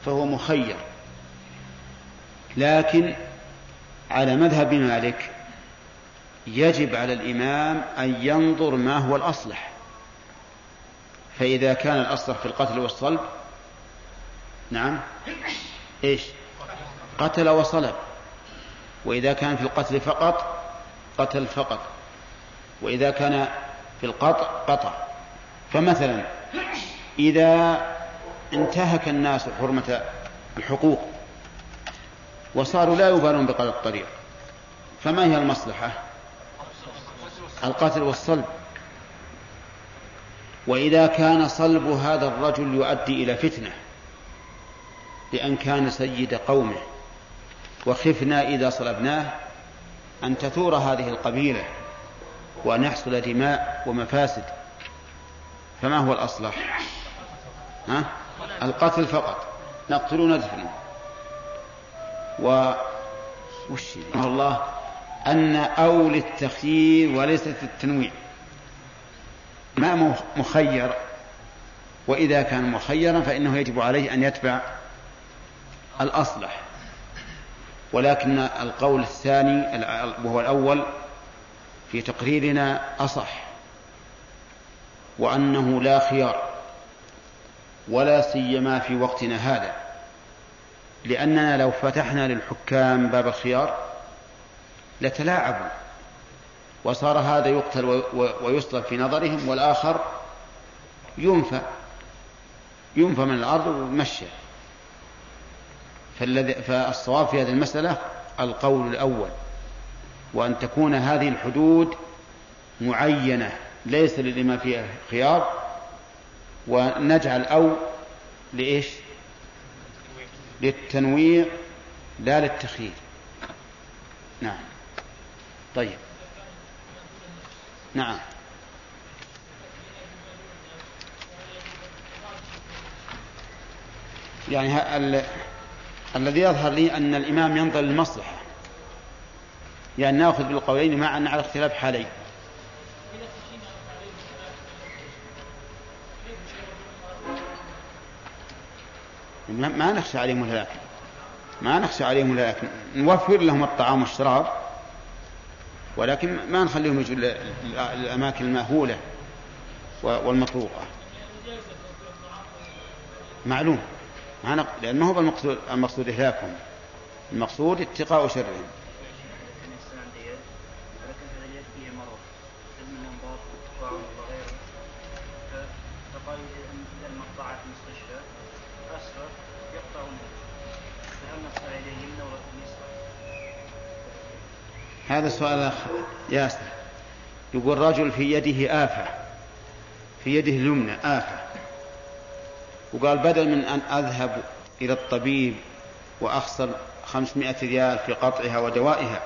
فهو مخير. لكن على مذهب مالك يجب على الإمام أن ينظر ما هو الأصلح. فإذا كان الأصلح في القتل والصلب نعم إيش؟ قتل وصلب. وإذا كان في القتل فقط قتل فقط. وإذا كان في القطع قطع. فمثلا إذا انتهك الناس حرمة الحقوق وصاروا لا يبالون بقطع الطريق فما هي المصلحة؟ القتل والصلب. وإذا كان صلب هذا الرجل يؤدي إلى فتنة لأن كان سيد قومه. وخفنا إذا صلبناه أن تثور هذه القبيلة. وأن يحصل دماء ومفاسد. فما هو الأصلح؟ ها؟ القتل فقط. نقتل ندفن. و وش الله أن أو للتخيير وليست التنويع. ما مخير. وإذا كان مخيرا فإنه يجب عليه أن يتبع الأصلح. ولكن القول الثاني وهو الأول في تقريرنا أصح وأنه لا خيار ولا سيما في وقتنا هذا لأننا لو فتحنا للحكام باب الخيار لتلاعبوا وصار هذا يقتل ويصلب في نظرهم والآخر ينفى ينفى من الأرض فالذي فالصواب في هذه المسألة القول الأول. وأن تكون هذه الحدود معينة ليس لما فيها خيار ونجعل أو لإيش؟ للتنويع لا للتخيير. نعم. طيب. نعم. يعني ال... الذي يظهر لي أن الإمام ينظر للمصلحة. يعني نأخذ بالقولين معا على اختلاف حالين. ما نخشى عليهم الهلاك ما نخشى عليهم الهلاك نوفر لهم الطعام والشراب ولكن ما نخليهم يجوا الأماكن المأهولة والمطروقة معلوم. ما لأن ما هو المقصود المقصود إهلاكهم. المقصود اتقاء شرهم. هذا السؤال ياسر يقول رجل في يده آفة في يده اليمنى آفة وقال بدل من أن أذهب إلى الطبيب وأخسر خمسمائة ريال في قطعها ودوائها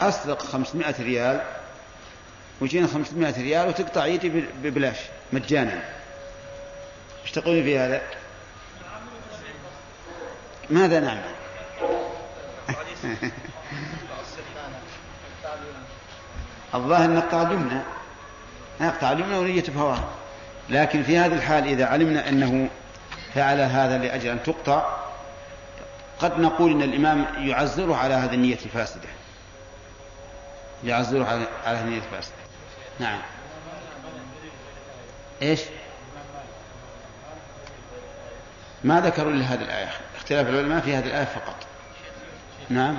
أسرق خمسمائة ريال ويجينا خمسمائة ريال وتقطع يدي ببلاش مجانا إيش تقولي في هذا؟ ماذا نعمل؟ الظاهر نقطع اليمنى نقطع اليمنى ونية فواه لكن في هذه الحال إذا علمنا أنه فعل هذا لأجل أن تقطع قد نقول إن الإمام يعزره على هذه النية الفاسدة. يعزره على هذه النية الفاسدة. نعم. إيش؟ ما ذكروا إلا هذه الآية. اختلاف العلماء في هذه الآية فقط. نعم.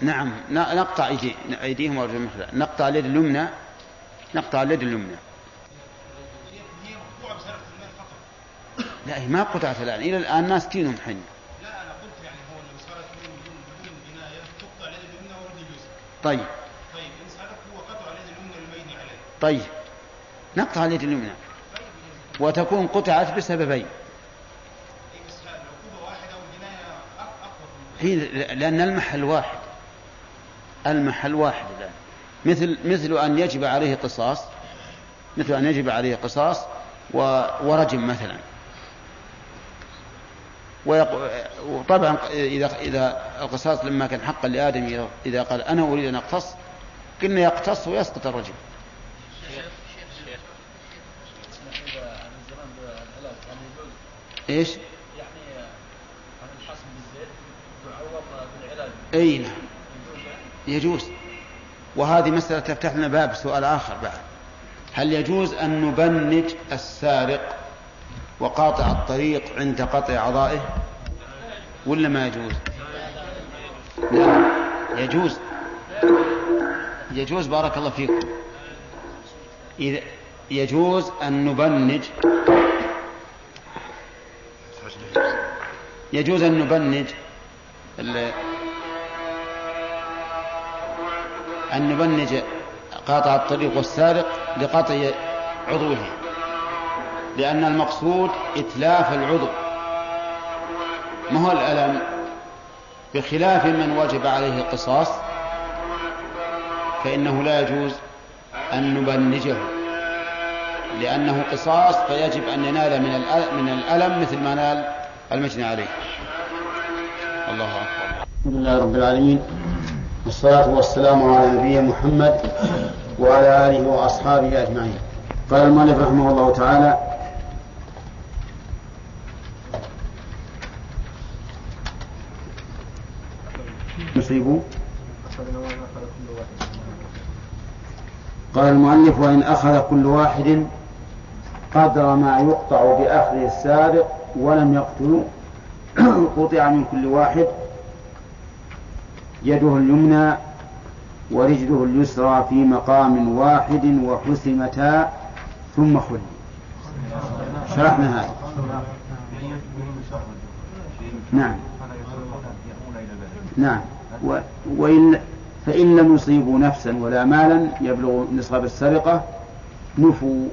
نعم. نقطع أيديهم وأرجلهم نقطع اليد اليمنى. نقطع اليد اليمنى. لا هي ما قطعت الآن. إلى الآن ناس تينهم حين لا أنا قلت يعني هو لو صارت تقطع اليد اليمنى اليسرى طيب. طيب. إن هو قطع اليد اليمنى عليه طيب نقطع اليد اليمنى. وتكون قطعت بسببين. هي لأن المحل واحد. المحل واحد الآن. مثل مثل أن يجب عليه قصاص مثل أن يجب عليه قصاص ورجم مثلا. وطبعا إذا إذا القصاص لما كان حقا لآدم إذا قال أنا أريد أن أقتص قلنا يقتص ويسقط الرجل إيش؟ يعني الحصن بالزيت يعوض بالعلاج. إي نعم. يجوز. وهذه مسألة تفتح لنا باب سؤال آخر بعد. هل يجوز أن نبنج السارق وقاطع الطريق عند قطع أعضائه؟ ولا ما يجوز؟ لا يجوز. يجوز بارك الله فيكم. إذا يجوز أن نبنج. يجوز أن نبنج أن نبنج قاطع الطريق والسارق لقطع عضوه لأن المقصود إتلاف العضو. ما هو الألم؟ بخلاف من وجب عليه القصاص فإنه لا يجوز أن نبنجه لأنه قصاص فيجب أن ينال من من الألم مثل ما نال المجني عليه. الله أكبر.
الحمد لله رب العالمين. والصلاة والسلام على نبينا محمد وعلى آله وأصحابه أجمعين. قال المؤلف رحمه الله تعالى يصيب قال المؤلف وإن أخذ كل واحد قدر ما يقطع بأخذ السارق ولم يقتل قطع من كل واحد يده اليمنى ورجله اليسرى في مقام واحد وحسمتا ثم خلي شرحنا هذا. نعم. نعم. وإن فإن لم يصيبوا نفسا ولا مالا يبلغ نصاب السرقة نفوا.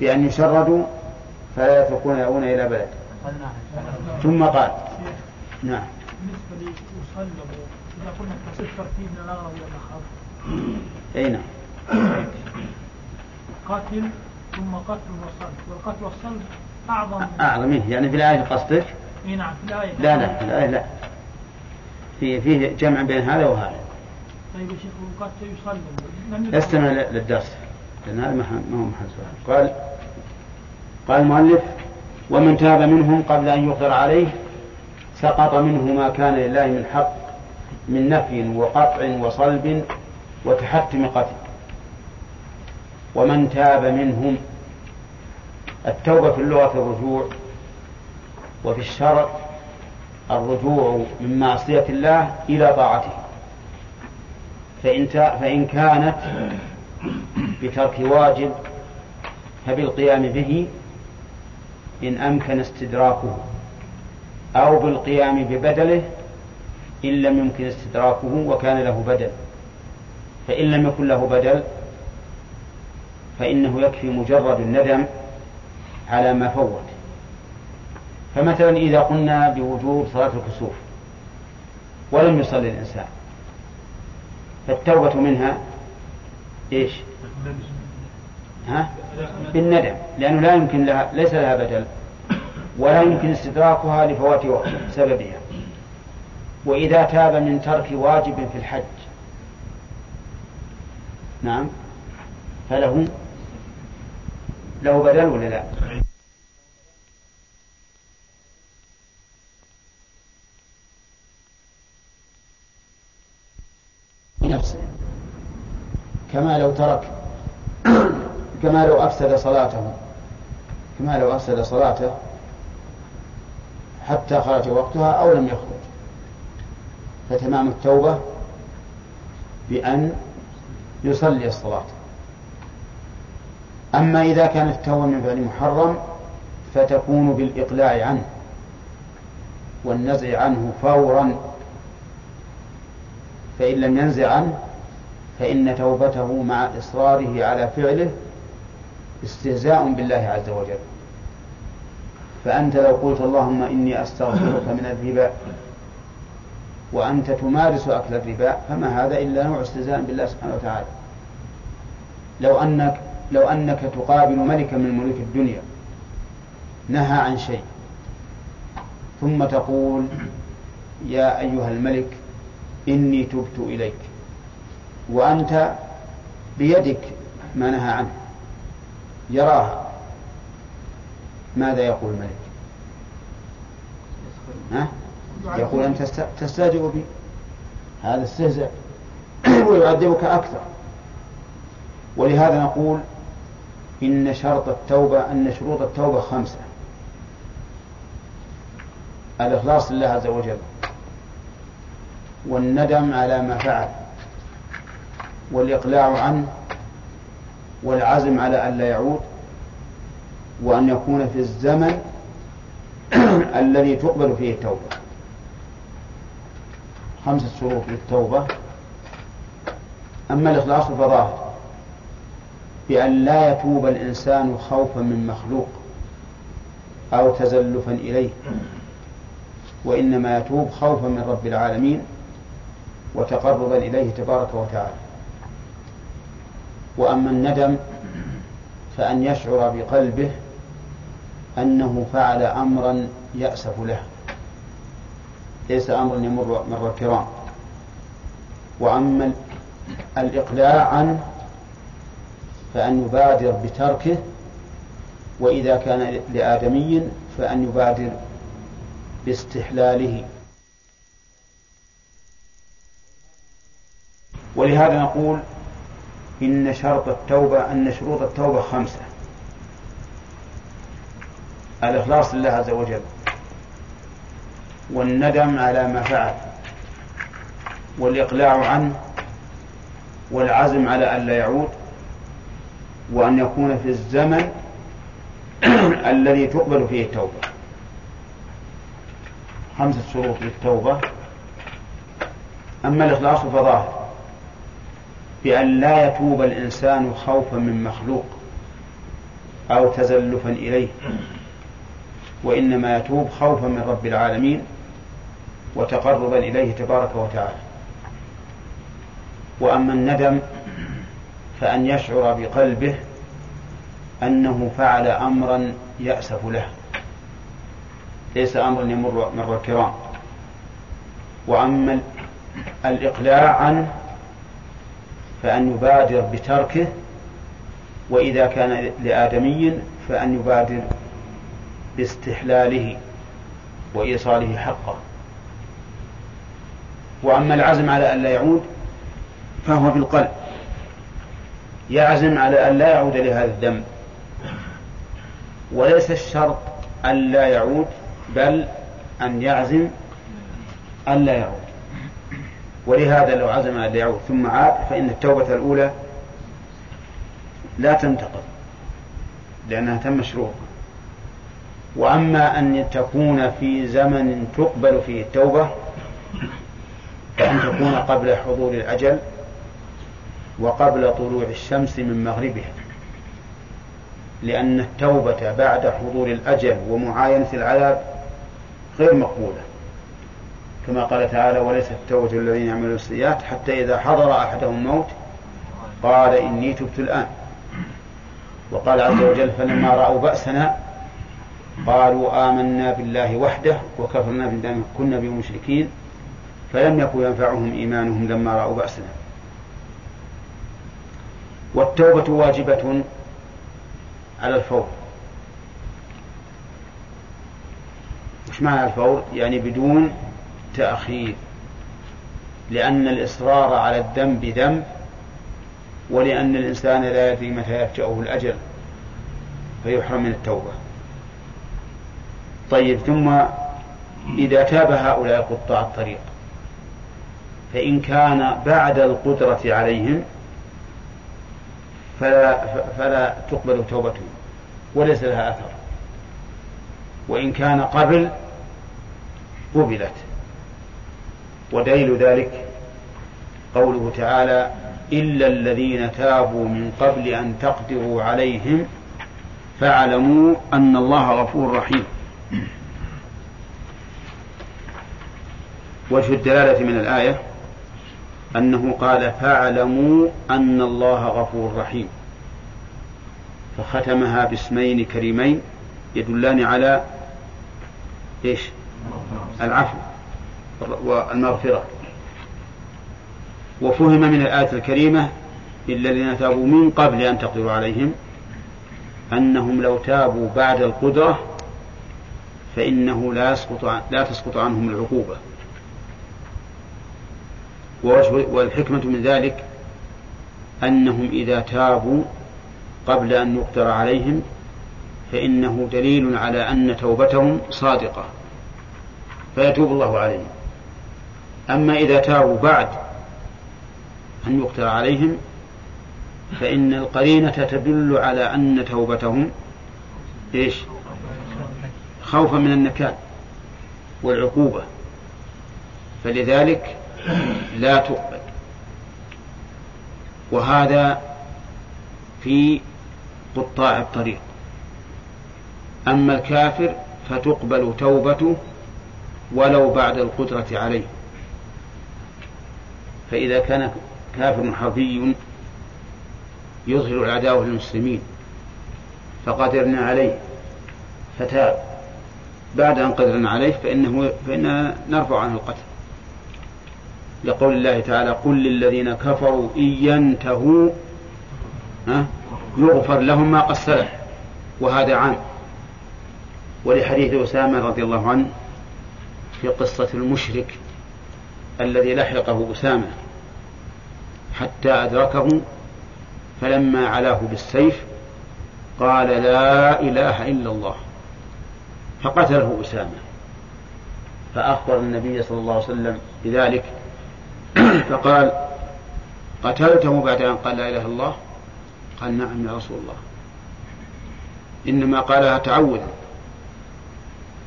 بأن يشردوا فلا يتركون يأوون إلى بلد. ثم قال. نعم. بالنسبة ليصلبوا إذا قلنا ترتيب من الأغرب إلى الأخف أي نعم. قتل ثم قتل وصلب والقتل والصلب أعظم أعظم. يعني في الآية قصدك؟ إي نعم في الآية. لا لا في الآية لا. في فيه جمع بين هذا وهذا. طيب يا شيخ قد يصلي. استمع للدرس. لأن هذا ما هو محل سؤال. قال قال المؤلف ومن تاب منهم قبل أن يقدر عليه سقط منه ما كان لله من حق من نفي وقطع وصلب وتحتم قتل. ومن تاب منهم التوبة في اللغة الرجوع وفي الشرع الرجوع من معصية الله إلى طاعته. فإن, فإن كانت بترك واجب فبالقيام به إن أمكن استدراكه. أو بالقيام ببدله إن لم يمكن استدراكه وكان له بدل. فإن لم يكن له بدل
فإنه يكفي مجرد الندم على ما فوت. فمثلا إذا قلنا بوجوب صلاة الكسوف ولم يصلي الإنسان فالتوبة منها إيش؟ ها؟ بالندم لأنه لا يمكن لها ليس لها بدل. ولا يمكن استدراكها لفوات سببها. وإذا تاب من ترك واجب في الحج. نعم. فله له بدل ولا لا؟ بنفسه. كما لو ترك كما لو أفسد صلاته. كما لو أفسد صلاته حتى خرج وقتها أو لم يخرج. فتمام التوبة بأن يصلي الصلاة. أما إذا كانت التوبة من فعل محرم فتكون بالإقلاع عنه والنزع عنه فورا. فإن لم ينزع عنه فإن توبته مع إصراره على فعله استهزاء بالله عز وجل. فأنت لو قلت اللهم إني أستغفرك من الربا وأنت تمارس أكل الربا فما هذا إلا نوع استهزاء بالله سبحانه وتعالى. لو أنك لو أنك تقابل ملكا من ملوك الدنيا نهى عن شيء ثم تقول يا أيها الملك إني تبت إليك وأنت بيدك ما نهى عنه يراها. ماذا يقول الملك؟ ها؟ يقول أنت تستهزئ بي. هذا استهزاء. ويعذبك أكثر. ولهذا نقول إن شرط التوبة أن شروط التوبة خمسة. الإخلاص لله عز وجل. والندم على ما فعل. والإقلاع عنه. والعزم على أن لا يعود. وأن يكون في الزمن الذي تقبل فيه التوبة. خمسة شروط للتوبة. أما الإخلاص فظاهر بأن لا يتوب الإنسان خوفا من مخلوق أو تزلفا إليه وإنما يتوب خوفا من رب العالمين وتقربا إليه تبارك وتعالى. وأما الندم فأن يشعر بقلبه أنه فعل أمرا يأسف له. ليس أمرا يمر مر الكرام. وأما الإقلاع عنه فأن يبادر بتركه وإذا كان لآدمي فأن يبادر باستحلاله. ولهذا نقول إن شرط التوبة أن شروط التوبة خمسة. الإخلاص لله عز وجل والندم على ما فعل والإقلاع عنه والعزم على أن لا يعود وأن يكون في الزمن الذي تقبل فيه التوبة. خمسة شروط للتوبة. أما الإخلاص فظاهر بأن لا يتوب الإنسان خوفا من مخلوق أو تزلفا إليه. وإنما يتوب خوفا من رب العالمين وتقربا إليه تبارك وتعالى. وأما الندم فأن يشعر بقلبه أنه فعل أمرا يأسف له. ليس أمرا يمر مر الكرام. وأما الإقلاع عنه فأن يبادر بتركه وإذا كان لآدمي فأن يبادر باستحلاله وإيصاله حقه. وأما العزم على أن لا يعود فهو بالقلب يعزم على أن لا يعود لهذا الذنب وليس الشرط أن لا يعود بل أن يعزم أن لا يعود. ولهذا لو عزم أن لا يعود ثم عاد فإن التوبة الأولى لا تنتقض لأنها تم شروطها. وأما أن تكون في زمن تقبل فيه التوبة فأن تكون قبل حضور الأجل وقبل طلوع الشمس من مغربها. لأن التوبة بعد حضور الأجل ومعاينة العذاب غير مقبولة. كما قال تعالى وليست التوبة الذين يعملون السيئات حتى إذا حضر أحدهم الموت قال إني تبت الآن وقال عز وجل فلما رأوا بأسنا قالوا آمنا بالله وحده وكفرنا بالله كنا بمشركين فلم يكن ينفعهم إيمانهم لما رأوا بأسنا. والتوبة واجبة على الفور. وش معنى الفور؟ يعني بدون تأخير. لأن الإصرار على الذنب ذنب ولأن الإنسان لا يدري متى يفجأه الأجل فيحرم من التوبة. طيب ثم إذا تاب هؤلاء قطاع الطريق فإن كان بعد القدرة عليهم فلا, فلا تقبل توبتهم وليس لها أثر. وإن كان قبل قبلت. ودليل ذلك قوله تعالى إلا الذين تابوا من قبل أن تقدروا عليهم فاعلموا أن الله غفور رحيم. وجه الدلالة من الآية أنه قال فاعلموا أن الله غفور رحيم فختمها باسمين كريمين يدلان على إيش؟ العفو والمغفرة وفهم من الآية الكريمة إلا الذين تابوا من قبل أن تقدروا عليهم أنهم لو تابوا بعد القدرة فإنه لا يسقط لا تسقط عنهم العقوبة. والحكمة من ذلك أنهم إذا تابوا قبل أن يقدر عليهم فإنه دليل على أن توبتهم صادقة فيتوب الله عليهم. أما إذا تابوا بعد أن يقدر عليهم فإن القرينة تدل على أن توبتهم إيش؟ خوفا من النكال والعقوبة. فلذلك لا تقبل. وهذا في قطاع الطريق. أما الكافر فتقبل توبته ولو بعد القدرة عليه. فإذا كان كافر حربي يظهر العداوة للمسلمين فقدرنا عليه فتاب. بعد أن قدرنا عليه فإنه فإننا نرفع عنه القتل. لقول الله تعالى قل للذين كفروا إن ينتهوا يغفر لهم ما قد سلف وهذا عام. ولحديث أسامة رضي الله عنه في قصة المشرك الذي لحقه أسامة حتى أدركه فلما علاه بالسيف قال لا إله إلا الله. فقتله أسامة. فأخبر النبي صلى الله عليه وسلم بذلك. فقال قتلته بعد أن قال لا إله إلا الله. قال نعم يا رسول الله. إنما قالها تعوذا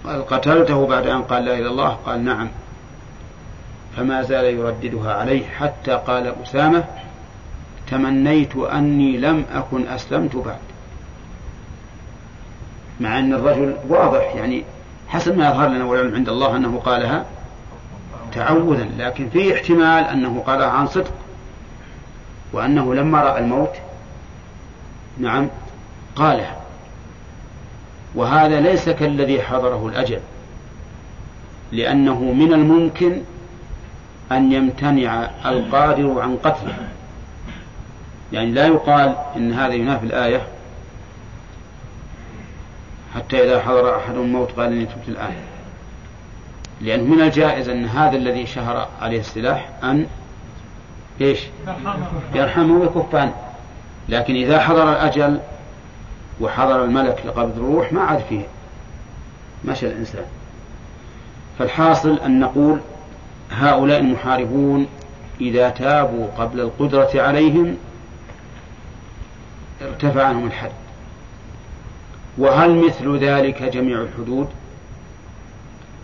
قال قتلته بعد أن قال لا إله إلا الله؟ قال نعم. فما زال يرددها عليه حتى قال أسامة تمنيت أني لم أكن أسلمت بعد. مع أن الرجل واضح يعني حسب ما يظهر لنا والعلم عند الله أنه قالها تعوذا لكن في احتمال أنه قالها عن صدق وأنه لما رأى الموت نعم قالها. وهذا ليس كالذي حضره الأجل لأنه من الممكن أن يمتنع القادر عن قتله. يعني لا يقال إن هذا ينافي الآية حتى إذا حضر أحد الموت قال إني تبت الآن. لأن من الجائز أن هذا الذي شهر عليه السلاح أن إيش؟ يرحمه ويكف عنه لكن إذا حضر الأجل وحضر الملك لقبض الروح ما عاد فيه. مشى الإنسان. فالحاصل أن نقول هؤلاء المحاربون إذا تابوا قبل القدرة عليهم ارتفع عنهم الحد. وهل مثل ذلك جميع الحدود؟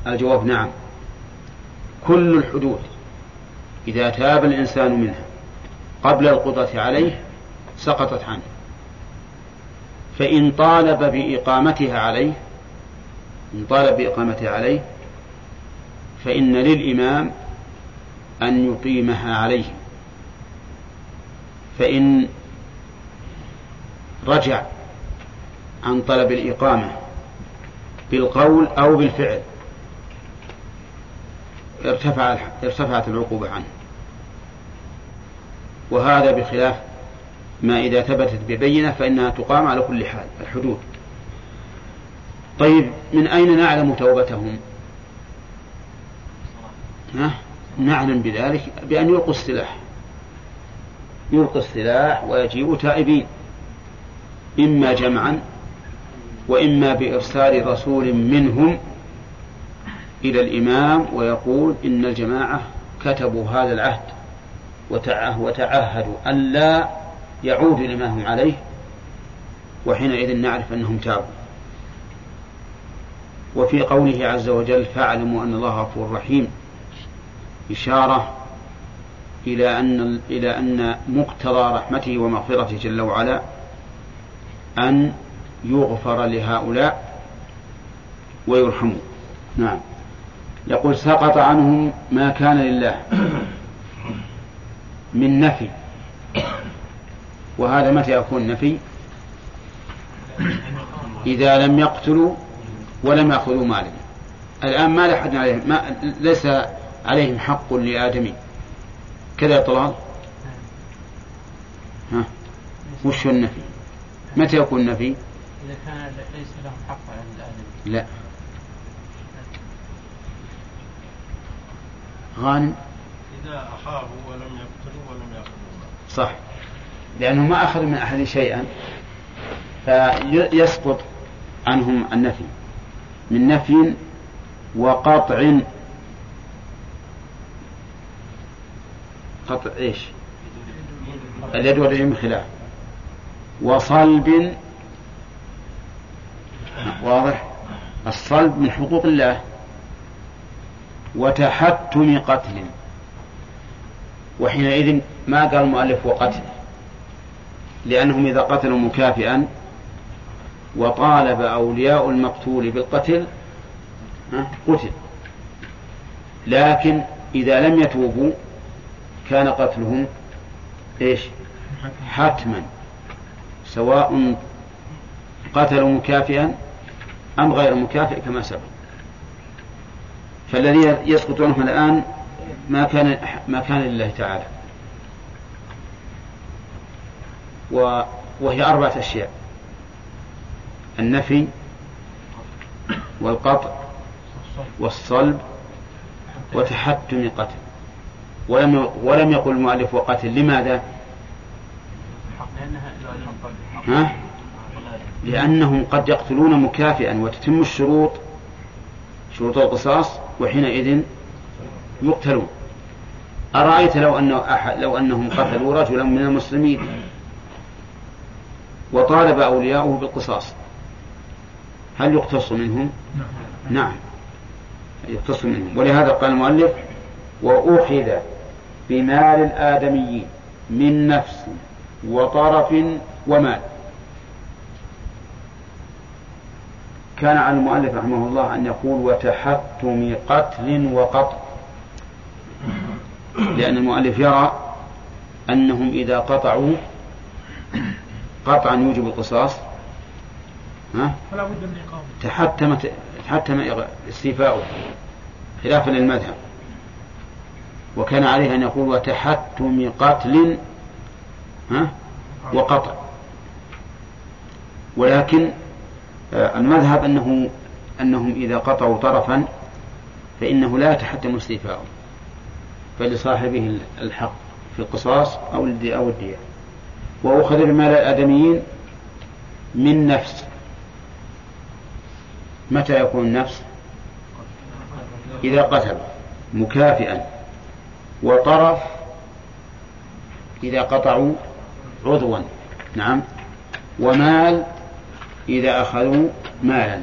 الجواب نعم. كل الحدود إذا تاب الإنسان منها قبل القدرة عليه سقطت عنه. فإن طالب بإقامتها عليه إن طالب بإقامتها عليه فإن للإمام أن يقيمها عليه. فإن رجع عن طلب الإقامة بالقول أو بالفعل. ارتفع ارتفعت العقوبة عنه. وهذا بخلاف ما إذا ثبتت ببينة فإنها تقام على كل حال الحدود. طيب من أين نعلم توبتهم؟ ها؟ نعلم بذلك بأن يلقوا السلاح. يلقوا السلاح ويجيئوا تائبين إما جمعا وإما بإرسال رسول منهم إلى الإمام ويقول إن الجماعة كتبوا هذا العهد وتعهدوا أن لا يعودوا لما هم عليه وحينئذ نعرف أنهم تابوا. وفي قوله عز وجل فاعلموا أن الله غفور رحيم إشارة إلى أن إلى أن مقتضى رحمته ومغفرته جل وعلا أن يغفر لهؤلاء ويرحموا نعم. يقول سقط عنهم ما كان لله من نفي. وهذا متى يكون نفي إذا لم يقتلوا ولم يأخذوا مالا. الآن ما لحد عليهم ما ليس عليهم حق لآدمي كذا يا طلال؟ ها؟ وش النفي؟ متى يكون النفي
إذا كان ليس لهم حق على الآدمي
لا. غانم؟
إذا أخافوا ولم يقتلوا ولم يأخذوا
صح. لأنهم ما أخذوا من أحد شيئا فيسقط عنهم النفي. من نفي وقطع. قطع إيش؟ اليد والرجل خلاف. وصلب واضح؟ الصلب من حقوق الله. وتحتم قتل. وحينئذ ما قال المؤلف وقتل لأنهم إذا قتلوا مكافئا وطالب أولياء المقتول بالقتل قتل. لكن إذا لم يتوبوا كان قتلهم إيش؟ حتما. سواء قتلوا مكافئا أم غير مكافئ كما سبق. فالذي يسقط عنهم الآن ما كان ما كان لله تعالى. و وهي أربعة أشياء. النفي والقطع والصلب وتحتم قتل. ولم ولم يقل المؤلف وقتل لماذا؟ ها؟ لأنهم قد يقتلون مكافئا وتتم الشروط شروط القصاص وحينئذ يقتلون. أرأيت لو أن أحد لو أنهم قتلوا رجلا من المسلمين وطالب أولياؤه بالقصاص هل يقتص منهم؟ نعم. يقتص منهم. ولهذا قال المؤلف وأخذ بمال الآدميين من نفس وطرف ومال. كان على المؤلف رحمه الله أن يقول وتحتم قتل وقطع. لأن المؤلف يرى أنهم إذا قطعوا قطعا يوجب القصاص. ها؟ فلا بد من إقامة. تحتم تحتم استيفاؤه خلافا للمذهب. وكان عليه أن يقول وتحتم قتل ها؟ وقطع. ولكن المذهب أنه أنهم إذا قطعوا طرفا فإنه لا يتحتم استيفاؤه فلصاحبه الحق في القصاص أو أو الدية. وأخذ بمال الآدميين من نفس. متى يكون النفس؟ إذا قتل مكافئا. وطرف إذا قطعوا عضوا. نعم. ومال إذا أخذوا مالا.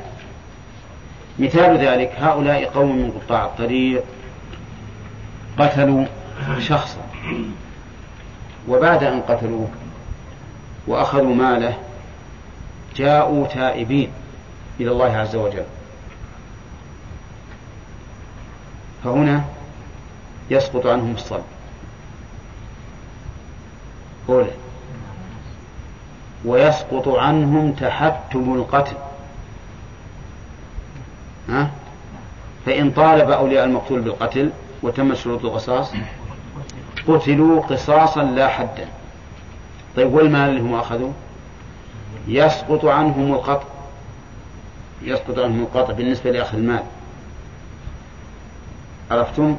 مثال ذلك هؤلاء قوم من قطاع الطريق قتلوا شخصا. وبعد أن قتلوه وأخذوا ماله جاءوا تائبين إلى الله عز وجل. فهنا يسقط عنهم الصلب. قوله ويسقط عنهم تحتم القتل. ها؟ فإن طالب أولياء المقتول بالقتل وتم شروط القصاص قتلوا قصاصا لا حدا. طيب والمال اللي هم أخذوا يسقط عنهم القطع. يسقط عنهم القطع بالنسبة لأخذ المال. عرفتم؟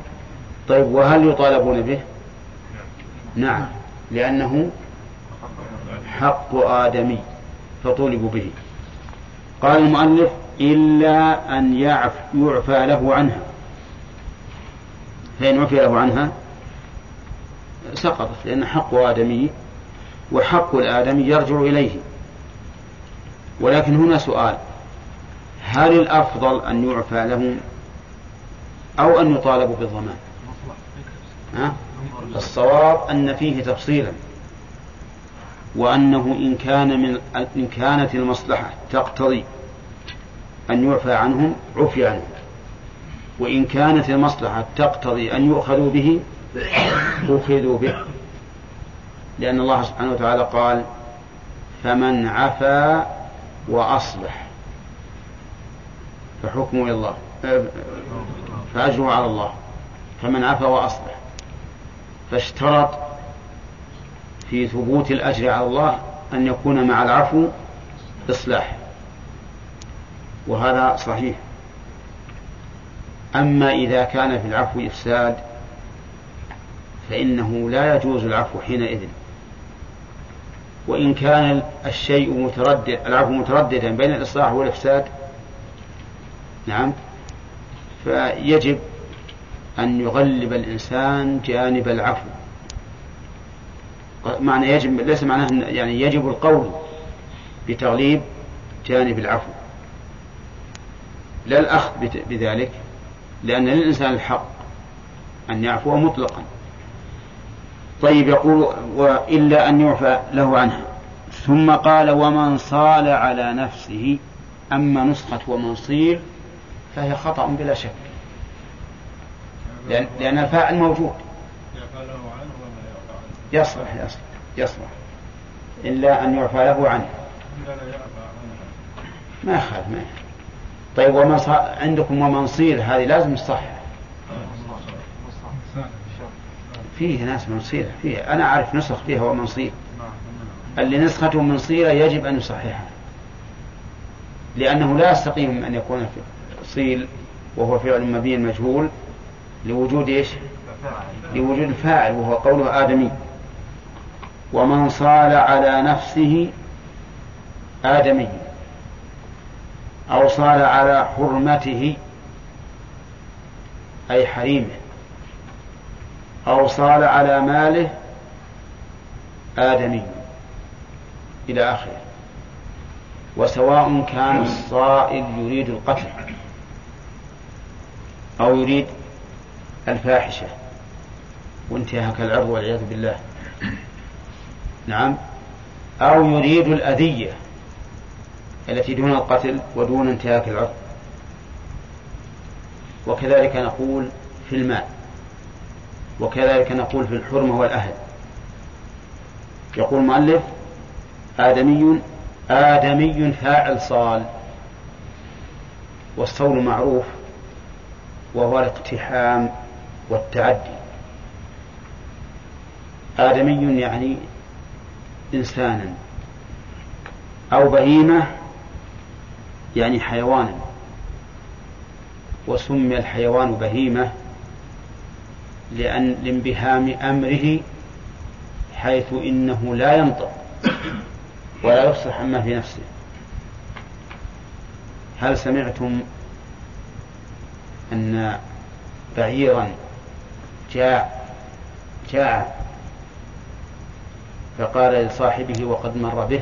طيب وهل يطالبون به؟ نعم لأنه حق آدمي فطولبوا به. قال المؤلف إلا أن يعف يعفى له عنها. فإن عفي له عنها سقطت لأن حق آدمي وحق الآدمي يرجع إليه. ولكن هنا سؤال هل الأفضل أن يعفى له أو أن يطالبوا بالضمان؟ الصواب أن فيه تفصيلا. وأنه إن كان من إن كانت المصلحة تقتضي أن يعفى عنهم عفي عنهم. وإن كانت المصلحة تقتضي أن يؤخذوا به أخذوا به. لأن الله سبحانه وتعالى قال فمن عفا وأصلح فحكمه إلى الله. فأجره على الله. فمن عفا وأصلح فاشترط في ثبوت الأجر على الله أن يكون مع العفو إصلاح. وهذا صحيح. أما إذا كان في العفو إفساد فإنه لا يجوز العفو حينئذ. وإن كان الشيء متردد العفو مترددا بين الإصلاح والإفساد نعم فيجب أن يغلب الإنسان جانب العفو. معنى يجب ليس معناه يعني يجب القول بتغليب جانب العفو. لا الأخذ بذلك لأن للإنسان الحق أن يعفو مطلقا. طيب يقول وإلا أن يعفى له عنها. ثم قال ومن صال على نفسه أما نسخة ومن صير فهي خطأ بلا شك. لأن, الفاعل موجود. يصلح يصلح يصلح. إلا أن يعفى له عنه. ما يخالف ما طيب ومن ص... عندكم ومن صير هذه لازم تصح فيه ناس منصير فيه. أنا أعرف نسخ فيها ومنصير اللي نسخته منصيرة يجب أن يصححها. لأنه لا يستقيم أن يكون صيل وهو فعل مبني مجهول لوجود إيش؟ لوجود الفاعل وهو قوله آدمي. ومن صال على نفسه آدمي أو صال على حرمته أي حريمه أو صال على ماله آدمي إلى آخره. وسواء كان الصائل يريد القتل أو يريد الفاحشة. وانتهاك العرض والعياذ بالله. نعم. أو يريد الأذية التي دون القتل ودون انتهاك العرض. وكذلك نقول في المال. وكذلك نقول في الحرمة والأهل. يقول المؤلف آدمي آدمي فاعل صال. والصول معروف وهو الاقتحام والتعدي. آدمي يعني إنسانا أو بهيمة يعني حيوانا. وسمي الحيوان بهيمة لأن لانبهام أمره حيث إنه لا ينطق ولا يفصح عما في نفسه. هل سمعتم أن بعيرا جاع جاع فقال لصاحبه وقد مر به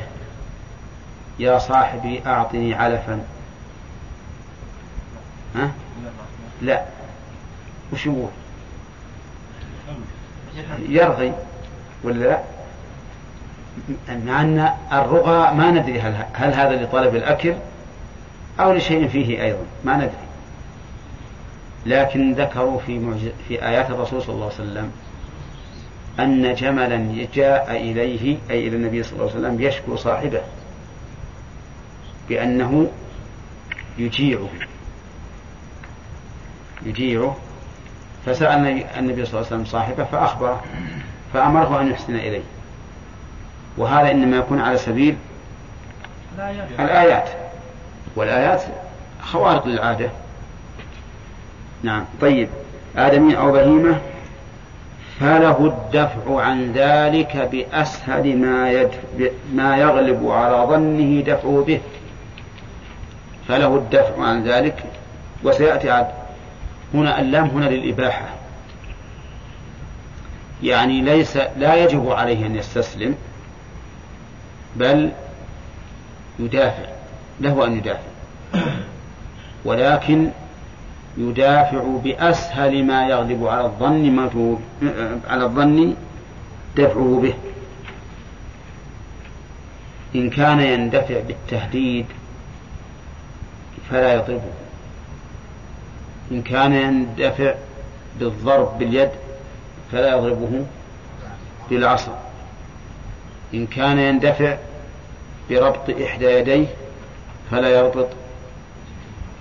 يا صاحبي أعطني علفا. ها؟ لا. وش يقول؟ يرضي ولا لا؟ مع أن الرغى ما ندري هل, هل هذا لطلب الأكل أو لشيء فيه أيضا ما ندري. لكن ذكروا في في آيات الرسول صلى الله عليه وسلم أن جملا جاء إليه أي إلى النبي صلى الله عليه وسلم يشكو صاحبه بأنه يجيعه. يجيعه. فسأل النبي صلى الله عليه وسلم صاحبه فأخبره فأمره أن يحسن إليه. وهذا إنما يكون على سبيل الآيات. والآيات خوارق للعادة. نعم طيب. آدمي أو بهيمة فله الدفع عن ذلك بأسهل ما يدفع ما يغلب على ظنه دفعه به. فله الدفع عن ذلك وسيأتي عاد هنا اللام هنا للإباحة. يعني ليس لا يجب عليه أن يستسلم بل يدافع له أن يدافع. ولكن يدافع بأسهل ما يغلب على الظن على الظن دفعه به. إن كان يندفع بالتهديد فلا يضربه. إن كان يندفع بالضرب باليد فلا يضربه بالعصا. إن كان يندفع بربط إحدى يديه فلا يربط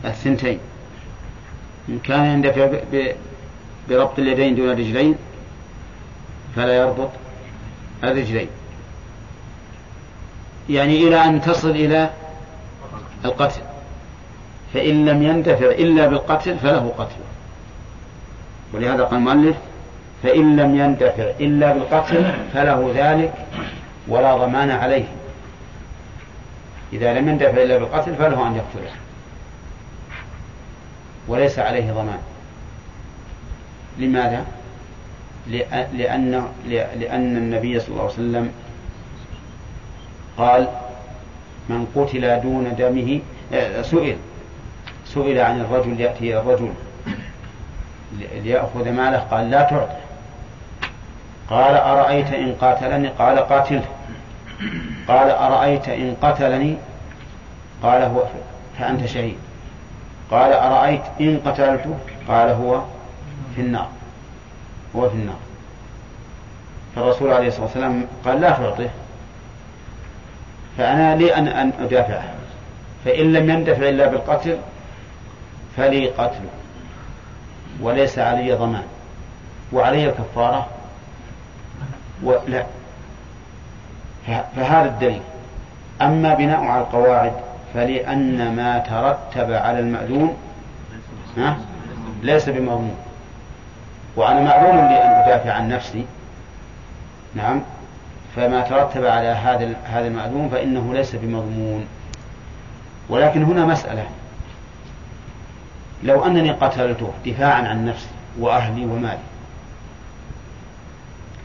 الثنتين. إن كان يندفع بربط اليدين دون الرجلين فلا يربط الرجلين. يعني إلى أن تصل إلى القتل. فإن لم يندفع إلا بالقتل فله قتل. ولهذا قال المؤلف فإن لم يندفع إلا بالقتل فله ذلك ولا ضمان عليه. إذا لم يندفع إلا بالقتل فله أن يقتله. وليس عليه ضمان. لماذا؟ لأن لأن النبي صلى الله عليه وسلم قال من قتل دون دمه آه، سئل. سئل عن الرجل يأتي الرجل ليأخذ ماله قال لا تعطي قال أرأيت إن قاتلني؟ قال قاتله قال أرأيت إن قتلني؟ قال هو فأنت شهيد. قال أرأيت إن قتلته؟ قال هو في النار. هو في النار. فالرسول عليه الصلاة والسلام قال لا تعطيه فأنا لي أن أن أدافعه. فإن لم يندفع إلا بالقتل فلي قتله وليس علي ضمان. وعلي الكفارة. ولا فهذا الدليل. أما بناء على القواعد فلأن ما ترتب على المأذون ليس بمضمون. وأنا معلوم لي أن أدافع عن نفسي. نعم. فما ترتب على هذا هذا المأذون فإنه ليس بمضمون. ولكن هنا مسألة. لو أنني قتلته دفاعا عن نفسي وأهلي ومالي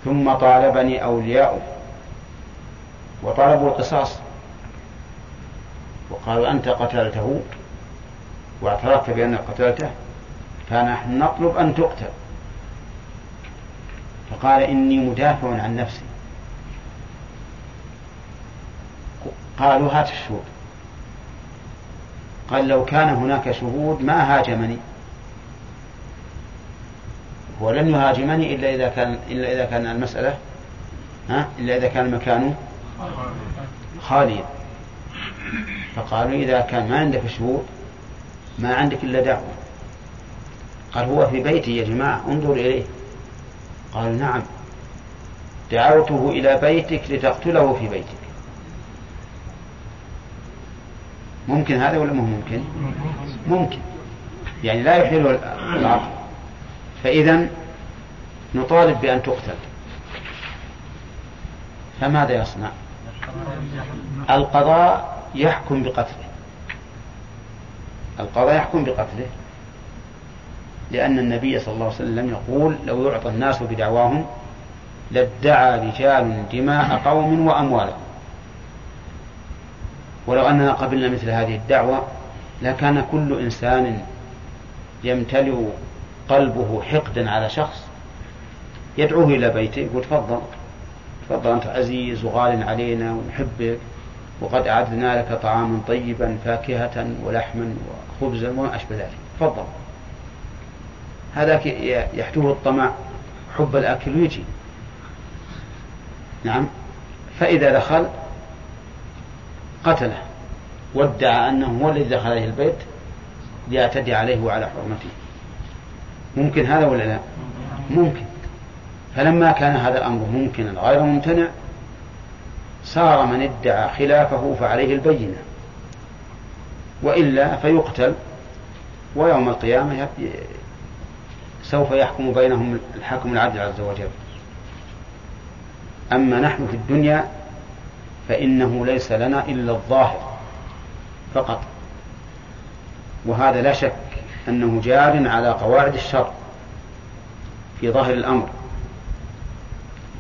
ثم طالبني أولياؤه وطلبوا القصاص وقالوا أنت قتلته واعترفت بأنك قتلته فنحن نطلب أن تقتل. فقال إني مدافع عن نفسي. قالوا هات الشهود. قال لو كان هناك شهود ما هاجمني. ولن يهاجمني إلا إذا كان إلا إذا كان المسألة ها؟ إلا إذا كان المكان خاليا. فقالوا إذا كان ما عندك شهود ما عندك إلا دعوة. قال هو في بيتي يا جماعة انظر إليه. قال نعم. دعوته إلى بيتك لتقتله في بيتك. ممكن هذا ولا مو ممكن؟ ممكن. يعني لا يحيل العقل فإذا نطالب بأن تقتل. فماذا يصنع؟ القضاء يحكم بقتله. القضاء يحكم بقتله. لأن النبي صلى الله عليه وسلم يقول لو يعطى الناس بدعواهم لادعى رجال دماء قوم وأموالهم ولو أننا قبلنا مثل هذه الدعوة لكان كل إنسان يمتلئ قلبه حقدا على شخص يدعوه إلى بيته يقول تفضل. تفضل أنت عزيز وغال علينا ونحبك. وقد أعدنا لك طعاما طيبا فاكهة ولحما وخبزا وما أشبه ذلك. تفضل. هذاك يحتوه الطمع حب الأكل ويجي نعم. فإذا دخل قتله. وادعى أنه هو الذي دخل عليه البيت ليعتدي عليه وعلى حرمته. ممكن هذا ولا لا؟ ممكن. فلما كان هذا الأمر ممكنا غير ممتنع صار من ادعى خلافه فعليه البينة. وإلا فيقتل ويوم القيامة سوف يحكم بينهم الحكم العدل عز وجل. أما نحن في الدنيا فإنه ليس لنا إلا الظاهر فقط. وهذا لا شك أنه جار على قواعد الشر في ظاهر الأمر.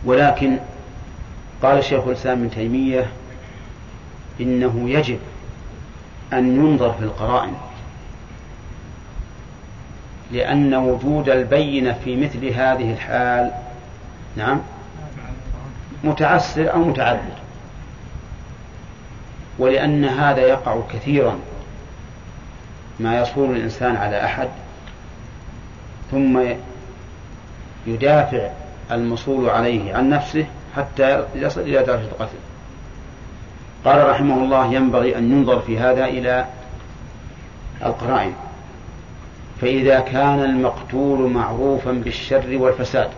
ولكن قال شيخ الإسلام ابن تيمية إنه يجب أن ينظر في القرائن لأن وجود البينة في مثل هذه الحال نعم متعسر أو متعذر ولأن هذا يقع كثيرا ما يصول الإنسان على أحد ثم يدافع المصول عليه عن نفسه حتى يصل إلى درجة القتل قال رحمه الله ينبغي أن ينظر في هذا إلى القرائن. فإذا كان المقتول معروفا بالشر والفساد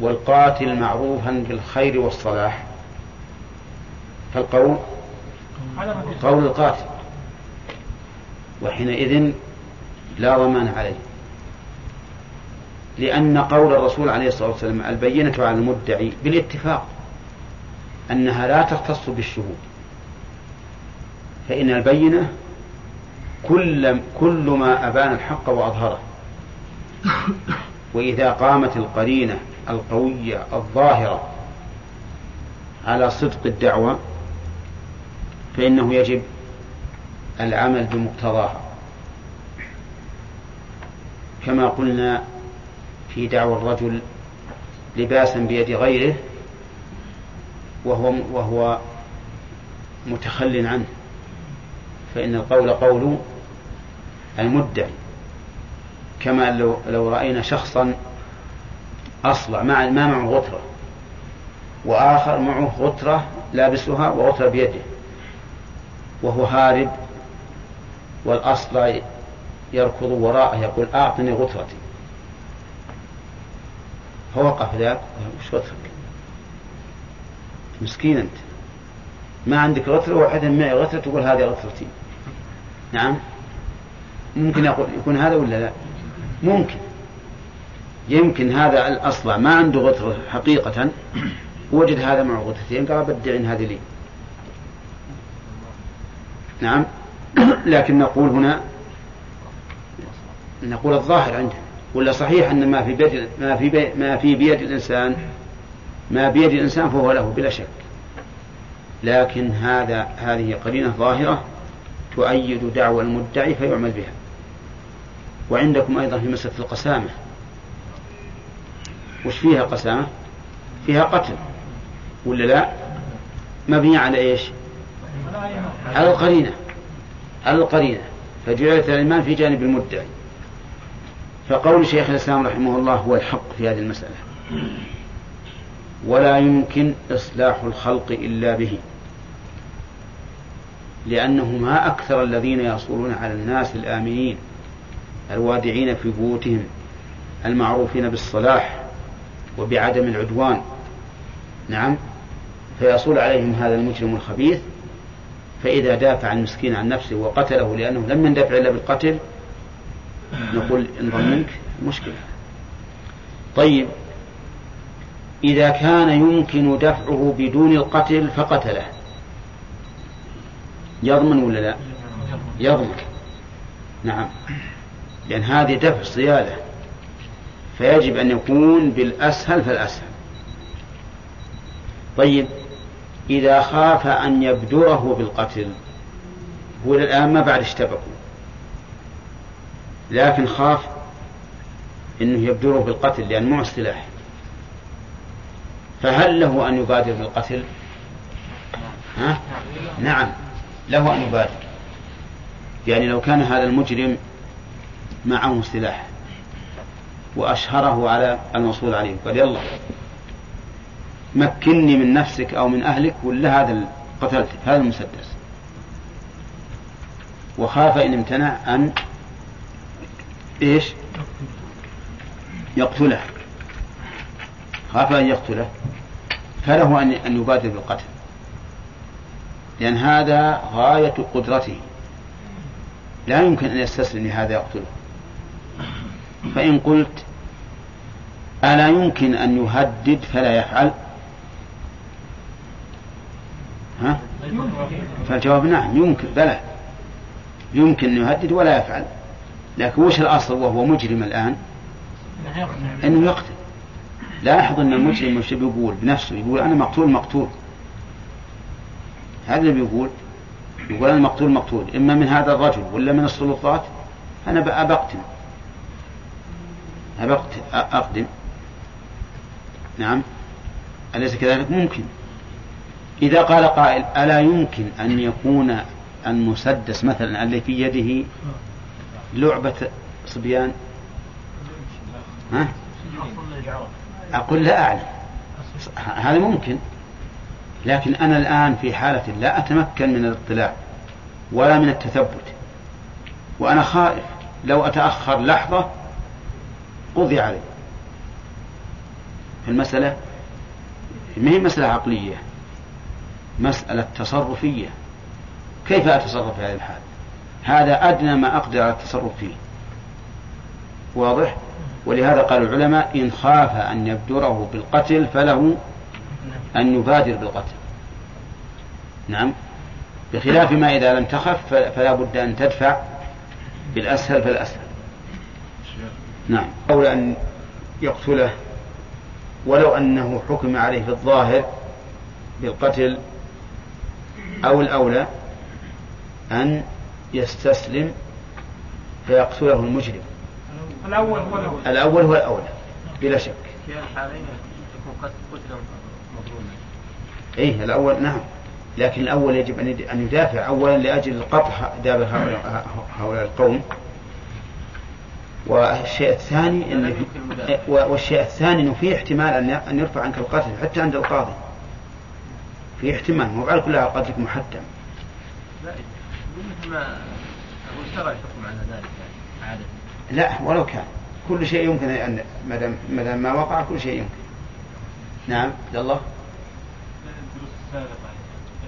والقاتل معروفا بالخير والصلاح فالقول قول القاتل. وحينئذ لا ضمان عليه. لأن قول الرسول عليه الصلاة والسلام البينة على المدعي بالاتفاق أنها لا تختص بالشهود. فإن البينة كل كل ما أبان الحق وأظهره. وإذا قامت القرينة القوية الظاهرة على صدق الدعوة فإنه يجب العمل بمقتضاها. كما قلنا في دعوى الرجل لباسا بيد غيره وهو وهو متخل عنه. فإن القول قول المدعي كما لو لو رأينا شخصا أصلع ما ما معه غترة وآخر معه غترة لابسها وغترة بيده وهو هارب والأصلع يركض وراءه يقول أعطني فوقف ذاك وش غترك مسكين أنت. ما عندك غترة وحد معي غترة تقول هذه غترتي. نعم؟ ممكن يقول يكون هذا ولا لا؟ ممكن. يمكن هذا الأصلع ما عنده غترة حقيقة. وجد هذا معه غترتين قال بدعين هذه لي. نعم؟ لكن نقول هنا نقول الظاهر عنده. ولا صحيح أن ما في بيد ما في بيد ما في بيد الإنسان ما بيد الإنسان فهو له بلا شك. لكن هذا هذه قرينة ظاهرة تؤيد دعوى المدعي فيعمل بها. وعندكم أيضا في مسألة القسامة. وش فيها قسامة؟ فيها قتل. ولا لا؟ مبنية على إيش؟ على القرينة. على القرينة. فجعلت الإيمان في جانب المدعي. فقول شيخ الإسلام رحمه الله هو الحق في هذه المسألة. ولا يمكن إصلاح الخلق إلا به لأنه ما أكثر الذين يصولون على الناس الآمنين الوادعين في بيوتهم المعروفين بالصلاح وبعدم العدوان. نعم فيصول عليهم هذا المجرم الخبيث فإذا دافع المسكين عن نفسه وقتله لأنه لم يندفع إلا بالقتل نقول إن ظننك مشكلة. طيب إذا كان يمكن دفعه بدون القتل فقتله. يضمن ولا لا؟ يضمن. نعم. لأن هذه دفع صيادة. فيجب أن يكون بالأسهل فالأسهل. طيب إذا خاف أن يبدره بالقتل هو الآن ما بعد اشتبكوا. لكن خاف إنه يبدره بالقتل لأن معه السلاح فهل له أن يبادر بالقتل؟ ها؟ نعم له أن يبادر. يعني لو كان هذا المجرم معه سلاح وأشهره على الموصول عليه قال يلا مكني من نفسك أو من أهلك ولا هذا قتلتك هذا المسدس. وخاف إن امتنع أن إيش؟ يقتله. خاف أن يقتله. فله أن أن يبادر بالقتل. لأن هذا غاية قدرته. لا يمكن أن يستسلم لهذا يقتله. فإن قلت ألا يمكن أن يهدد فلا يفعل؟ ها؟ فالجواب نعم يمكن بلى. يمكن أن يهدد ولا يفعل. لكن وش الأصل وهو مجرم الآن؟ أنه يقتل. لاحظ أن المجرم وش بيقول؟ بنفسه. يقول أنا مقتول مقتول. هذا اللي بيقول. يقول أنا مقتول مقتول. إما من هذا الرجل ولا من السلطات؟ أنا أبقتل. أبقت أقدم. نعم. أليس كذلك؟ ممكن. إذا قال قائل ألا يمكن أن يكون المسدس مثلا الذي في يده لعبة صبيان؟ ها؟ أقول لا أعلم. هذا ممكن. لكن أنا الآن في حالة لا أتمكن من الاطلاع ولا من التثبت. وأنا خائف. لو أتأخر لحظة قضي علي. المسألة ما هي مسألة عقلية؟ مسألة تصرفية. كيف أتصرف في هذه الحال هذا أدنى ما أقدر على التصرف فيه. واضح؟ ولهذا قال العلماء إن خاف أن يبدره بالقتل فله أن يبادر بالقتل. نعم. بخلاف ما إذا لم تخف فلا بد أن تدفع بالأسهل فالأسهل. نعم. أولى أن يقتله ولو أنه حكم عليه الظاهر بالقتل أو الأولى أن يستسلم فيقتله المجرم.
الأول هو الأول.
الأول هو الأولى بلا شك.
في الحالين يكون قد قتل مظلوما.
إيه الأول نعم. لكن الأول يجب أن يدافع أولا لأجل قطع دابر هؤلاء هؤلاء القوم. والشيء الثاني أن والشيء الثاني أنه في احتمال أن يرفع عنك القتل حتى عند القاضي. في احتمال مو على كلها قتلك محتم.
لا مثل ما على ذلك يعني عادة.
لا ولو كان. كل شيء يمكن أن ما دام ما وقع كل شيء يمكن. نعم. عبد الله.
الدروس السابقة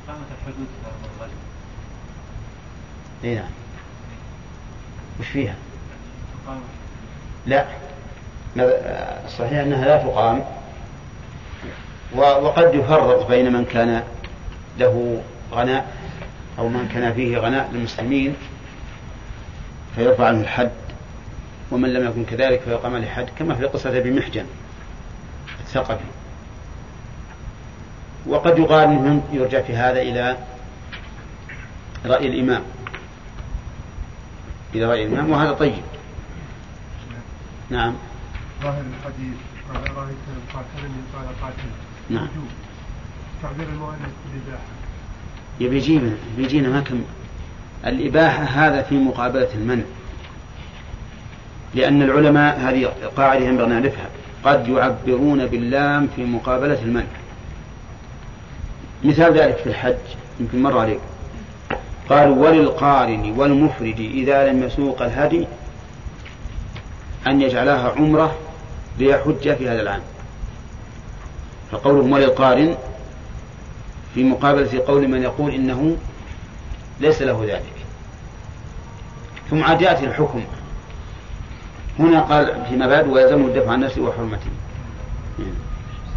إقامة الحدود في أرض الغزو
اي نعم. وش فيها؟
إقامة
لا الصحيح أنها لا تقام. وقد يفرق بين من كان له غناء. أو من كان فيه غناء للمسلمين فيرفع عنه الحد ومن لم يكن كذلك فيقام عليه حد كما في قصة أبي محجن الثقفي. وقد يقال انه يرجع في هذا إلى رأي الإمام. إلى رأي الإمام وهذا طيب. نعم.
ظاهر الحديث رأيت قاتلني قال قاتل
نعم.
تعبير المؤلف بالإباحة.
يبي بيجينا ما كم الإباحة هذا في مقابلة المنع. لأن العلماء هذه قاعدة ينبغي نعرفها. قد يعبرون باللام في مقابلة المنع. مثال ذلك في الحج. يمكن مر عليك. قالوا وللقارن والمفرد إذا لم يسوق الهدي أن يجعلها عمرة ليحج في هذا العام. فقولهم وللقارن في مقابلة قول من يقول إنه ليس له ذلك. ثم عاد يأتي الحكم. هنا قال فيما بعد ويلزمه الدفع عن نفسه وحرمته.